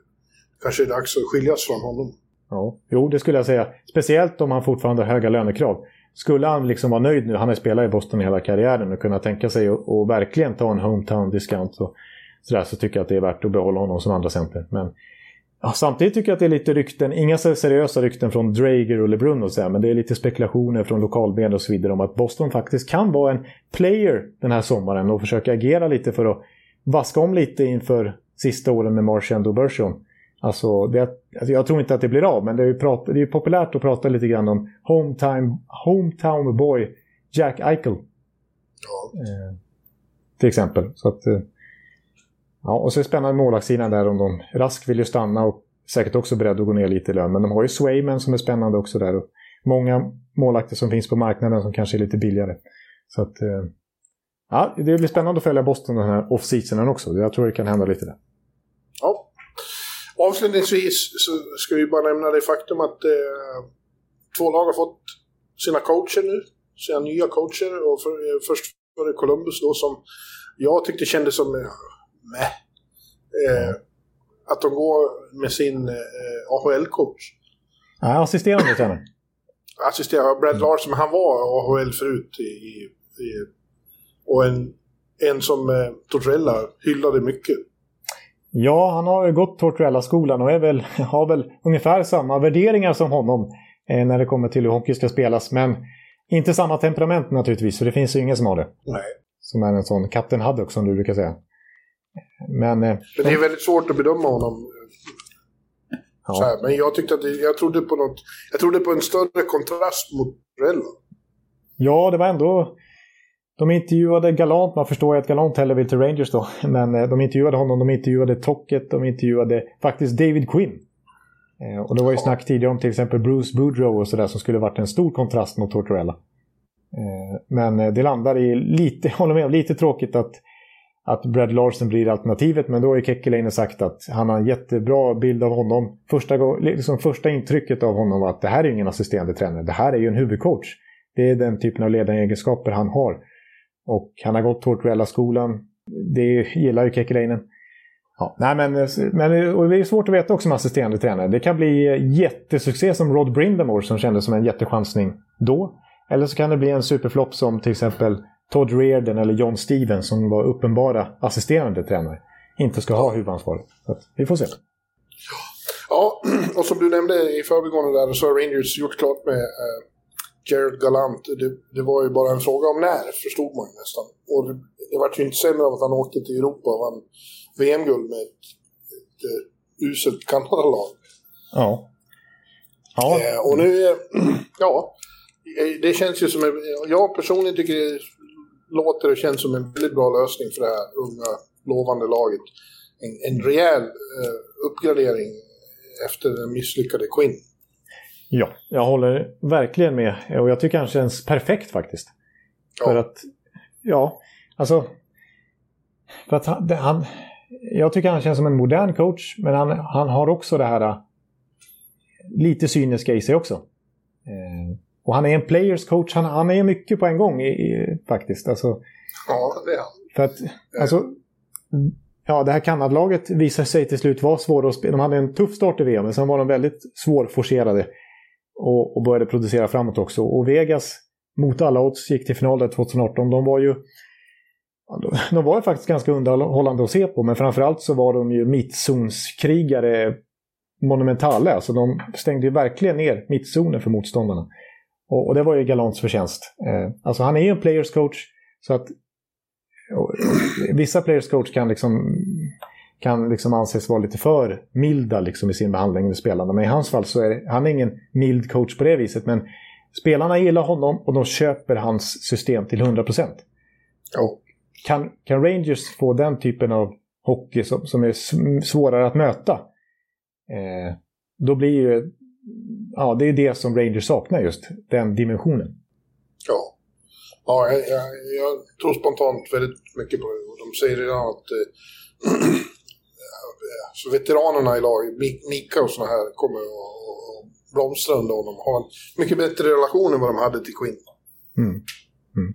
Speaker 2: kanske är dags att skiljas från honom.
Speaker 1: Ja, jo det skulle jag säga. Speciellt om han fortfarande har höga lönekrav. Skulle han liksom vara nöjd nu, han har spelat i Boston hela karriären och kunna tänka sig att verkligen ta en hometown discount så, sådär, så tycker jag att det är värt att behålla honom som andra center. Men Ja, samtidigt tycker jag att det är lite rykten, inga seriösa rykten från Drager och LeBrun och så här, men det är lite spekulationer från lokalmedia och så vidare om att Boston faktiskt kan vara en player den här sommaren och försöka agera lite för att vaska om lite inför sista åren med Marchand och Bergeron. Alltså, det, alltså, jag tror inte att det blir av, men det är, prat, det är populärt att prata lite grann om hometown, hometown boy Jack Eichel. Ja. Eh, till exempel. Så att, eh, Ja, och så är det spännande målvaktssidan där om de... Rask vill ju stanna och säkert också beredd att gå ner lite i lön. Men de har ju Swayman som är spännande också där. Och många målvakter som finns på marknaden som kanske är lite billigare. Så att... Eh, ja, det blir spännande att följa Boston den här off-seasonen också. Jag tror det kan hända lite där.
Speaker 2: Ja. Avslutningsvis så ska vi bara nämna det faktum att eh, två lag har fått sina coacher nu, sina nya coacher. Och för, eh, först var det Columbus då som jag tyckte kändes som, eh, meh. Eh, att de går med sin eh, AHL-coach.
Speaker 1: Ja, assisterande tränare.
Speaker 2: Assisterande, Brad Larson, men han var AHL förut. I, i, i, och en, en som eh, Tortorella hyllade mycket.
Speaker 1: Ja, han har ju gått Tortorella-skolan och är väl, har väl ungefär samma värderingar som honom eh, när det kommer till hur hockey ska spelas. Men inte samma temperament naturligtvis, för det finns ju ingen som har det.
Speaker 2: Nej.
Speaker 1: Som är en sån Captain Haddock som du brukar säga. Men, eh,
Speaker 2: Men det är väldigt svårt att bedöma honom.
Speaker 1: ja.
Speaker 2: Så här, men jag tyckte att det, jag trodde på något, jag trodde på en större kontrast mot Tortorella.
Speaker 1: ja, det var ändå... De intervjuade Galant, man förstår ju att Galant hellre vill till Rangers då. Men eh, de intervjuade honom, de intervjuade Tocket, de intervjuade faktiskt David Quinn. Eh, Och det var ju snack tidigare om till exempel Bruce Boudreau och sådär som skulle varit en stor kontrast mot Tortorella. Men det landar i lite, håller med om, lite tråkigt att, att Brad Larsen blir alternativet. Men då har ju Kekkeläinen sagt att han har en jättebra bild av honom. Första, liksom första intrycket av honom var att det här är ingen assisterande tränare, det här är ju en huvudcoach. Det är den typen av ledaregenskaper han har. Och han har gått Tortorella-skolan. Det gillar ju Kekkeläinen. Ja, nej men, men och det är svårt att veta också med assisterande tränare. Det kan bli jättesuccé som Rod Brindamore som kändes som en jättechansning då. Eller så kan det bli en superflopp som till exempel Todd Reardon eller John Stevens som var uppenbara assisterande tränare. Inte ska ha huvudansvaret. Så vi får se.
Speaker 2: Ja, och som du nämnde i förbigående där så har Rangers gjort klart med eh, Jared Galant. Det, det var ju bara en fråga om när, förstod man ju nästan. Och det, det var ju inte sämre av att han åkte till Europa och vann VM-guld med ett, ett, ett uselt Kanadalag.
Speaker 1: Ja. Ja,
Speaker 2: Eh, och nu, eh, ja, eh, det känns ju som jag personligen tycker det låter och känns som en väldigt bra lösning för det här unga, lovande laget. En, en rejäl eh, uppgradering efter den misslyckade Quinn.
Speaker 1: ja, jag håller verkligen med. Och jag tycker han känns perfekt faktiskt. För
Speaker 2: Ja.
Speaker 1: att, ja, alltså... För att han, det- han, jag tycker han känns som en modern coach, men han, han har också det här äh, lite cyniska i sig också. Eh, och han är en players coach, han, han är mycket på en gång i, i, faktiskt. Alltså,
Speaker 2: Ja, det är han.
Speaker 1: för att, alltså, ja, det här Kanadalaget visade sig till slut vara svåra att spela. De hade en tuff start i VM, men sen var de väldigt svårforcerade. Och, och började producera framåt också. Och Vegas, mot alla odds, gick till final där 2018. De var ju de- de var ju faktiskt ganska underhållande att se på, men framförallt så var de ju mittzonskrigare monumentala. Alltså de stängde ju verkligen ner mittzonen för motståndarna. Och, och det var ju Galants förtjänst. Eh, alltså han är ju en players coach, så att och, vissa players coach kan liksom kan liksom anses vara lite för milda liksom i sin behandling med spelarna. Men i hans fall så är det, han är ingen mild coach på det viset. Men spelarna gillar honom och de köper hans system till 100%.
Speaker 2: Ja.
Speaker 1: Kan, kan Rangers få den typen av hockey som, som är svårare att möta. Eh, då blir ju... Ja, det är det som Rangers saknar just. Den dimensionen.
Speaker 2: Ja. Ja, jag, jag, jag tror spontant väldigt mycket på det. Och de säger redan att eh, så veteranerna i laget, Mi- Mika och såna här, kommer att blomstra under honom. Ha en mycket bättre relation än vad de hade till Quinn.
Speaker 1: Mm. Mm.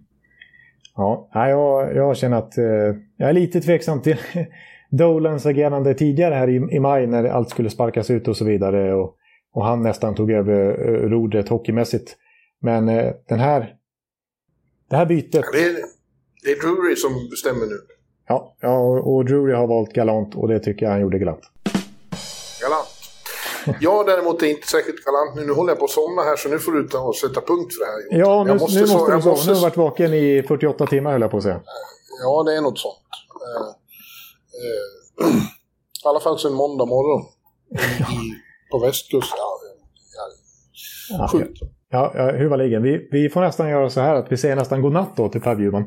Speaker 1: Ja, jag, jag känner att eh, jag är lite tveksam till Dolans agerande tidigare här i, i maj när allt skulle sparkas ut och så vidare. Och, och han nästan tog över eh, rodret hockeymässigt. Men eh, den här, det här bytet,
Speaker 2: Det är, det är Drury som bestämmer nu.
Speaker 1: ja, ja och, Drury har valt galant och det tycker jag han gjorde galant.
Speaker 2: Galant. Jag däremot är inte särskilt galant nu. Nu håller jag på att somna här så nu får du ta och sätta punkt för det här.
Speaker 1: Ja, nu,
Speaker 2: Jag
Speaker 1: nu måste
Speaker 2: så-
Speaker 1: du
Speaker 2: jag
Speaker 1: sova. Nu har du varit vaken i 48 timmar höll jag på att säga.
Speaker 2: Ja, det är något sånt. Eh, I alla fall sen måndag morgon. I, på västkusten. Ja, ja,
Speaker 1: Ja,
Speaker 2: sjukt.
Speaker 1: ja, ja, huvudligen. Vi, vi får nästan göra så här att vi säger nästan godnatt då till Per Bjurman.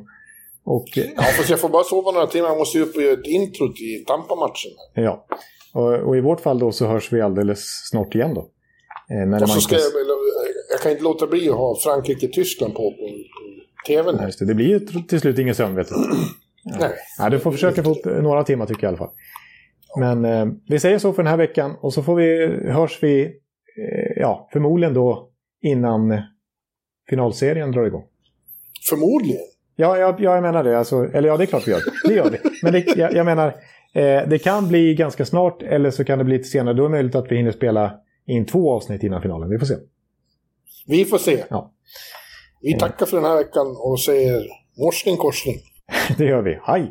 Speaker 1: Och eh,
Speaker 2: Ja, fast jag får bara sova några timmar. Jag måste ju upp och göra ett intro till Tampa-matchen.
Speaker 1: Ja, och, och i vårt fall då så hörs vi alldeles snart igen då. Eh,
Speaker 2: Och så ska jag, eller, jag kan inte låta bli att ha Frankrike-Tyskland på, på, på tvn.
Speaker 1: Ja, det. det blir ju till slut ingen sömn vet du.
Speaker 2: Nej.
Speaker 1: Ja, du får försöka få upp några timmar tycker jag i alla fall. Men eh, vi säger så för den här veckan och så får vi, hörs vi, eh, ja, förmodligen då
Speaker 3: innan finalserien drar igång.
Speaker 2: Förmodligen.
Speaker 3: Ja, jag, jag menar det. Alltså, eller ja, det är klart vi gör. Det gör vi. Men det, jag, jag menar, eh, det kan bli ganska snart eller så kan det bli lite senare. Då är det möjligt att vi hinner spela in två avsnitt innan finalen. Vi får se.
Speaker 2: Vi får se.
Speaker 3: Ja.
Speaker 2: Vi tackar för den här veckan och säger morsning korsning.
Speaker 3: Det gör vi. Hej!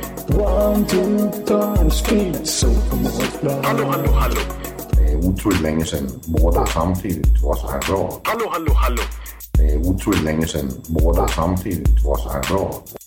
Speaker 1: One, two, time, speed, so
Speaker 4: Hallå, hallå, hallå.
Speaker 5: Det er utroligt længe siden mor, der samtidig trods har råd.
Speaker 4: Hallå, hallå, hallå.
Speaker 5: Det er utroligt længe siden mor, der samtidig trods råd.